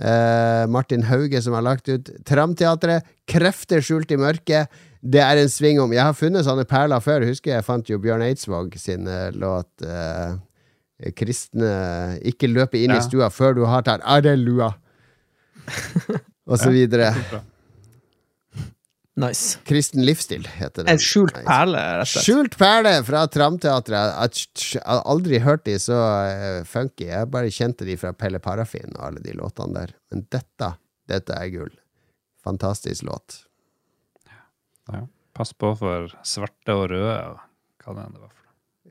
Eh, Martin Hauge som har lagt ut Tramteatret. Krefter skjult i mørket. Det er en sving om. Jeg har funnet sånne perler før. Husker jeg fant jo Bjørn Eidsvåg sin eh, låt eh, Kristne Ikke løpe inn Ja. i stua før du har tatt av deg lua. Og så videre. Nice. Kristen livsstil heter det. En skjult perle, rett og slett. Skjult perle fra Tramteatret. Jeg har aldri hørt de så eh, funky. Jeg bare kjente de fra Pelle Parafin og alle de låtene der. Men dette, dette er gull. Fantastisk låt. Ja. Pass på for svarte og røde, og hva det enn det var for.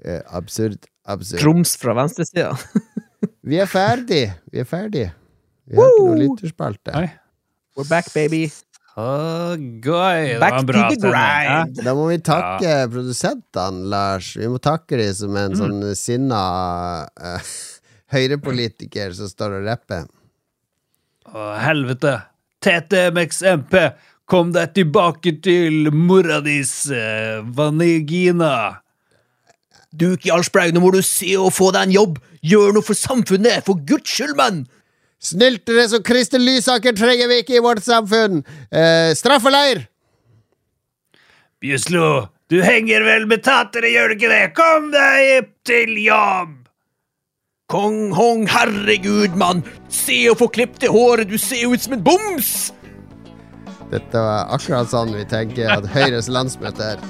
Eh, absurd. Absurd. Grums fra venstresida. [laughs] Vi er ferdig. Vi er ferdig. Vi har ikke noe lytterspalte. We're back, baby. Oh, gøy! Back to the grind. Da må vi takke produsentene, Lars. Vi må takke dem som en sånn sinna uh, [laughs] høyrepolitiker som står og rapper. Å, helvete! TTMXMP, kom deg tilbake til mora dis, uh, Vanigina! Du, Jarlsberg, nå må du se og få deg en jobb. Gjør noe for samfunnet, for guds skyld, mann! Snyltere som Kristin Lysaker trenger vi ikke i vårt samfunn! Eh, straffeleir! Bjuslo, du henger vel med tatere, gjør du ikke det? Kom deg til jobb! Kong Hong, herregud, mann! Se å få klippet det håret, du ser jo ut som en boms! Dette var akkurat sånn vi tenker at Høyres landsmøte er.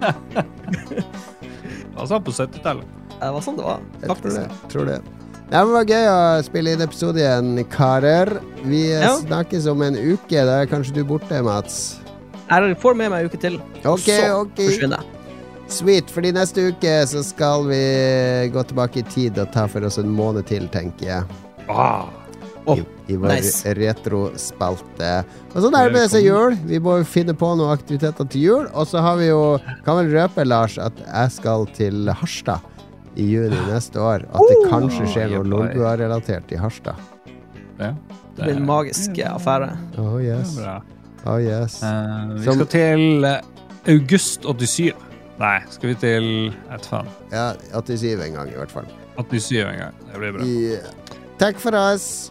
[laughs] Altså på 70-tallet. Det var sånn det var. Jeg tror det. Tror det. Ja, det var gøy å spille inn episode igjen, karer. Vi Ja. snakkes om en uke. Da er kanskje du borte, Mats. Jeg får med meg en uke til. Ok, så ok. forsvinner jeg. Sweet, fordi neste uke så skal vi gå tilbake i tid og ta for oss en måned til, tenker jeg. Ah, Åh, I, i vår nice. retrospalte. Og så nærmer det seg jul. Vi må finne på noen aktiviteter til jul. Og så har vi jo Kan vel røpe, Lars, at jeg skal til Harstad i juni neste år. At det kanskje skjer noe Oh, Lolbua-relatert i Harstad. ja. Det blir en magisk affære. Oh yes. er. Oh yes. Uh, vi Som- skal til eh, august 87. Nei, skal vi til et faen. Ja, 87 en gang, i hvert fall. 87 en gang. Det blir bra. Yeah. Takk for oss.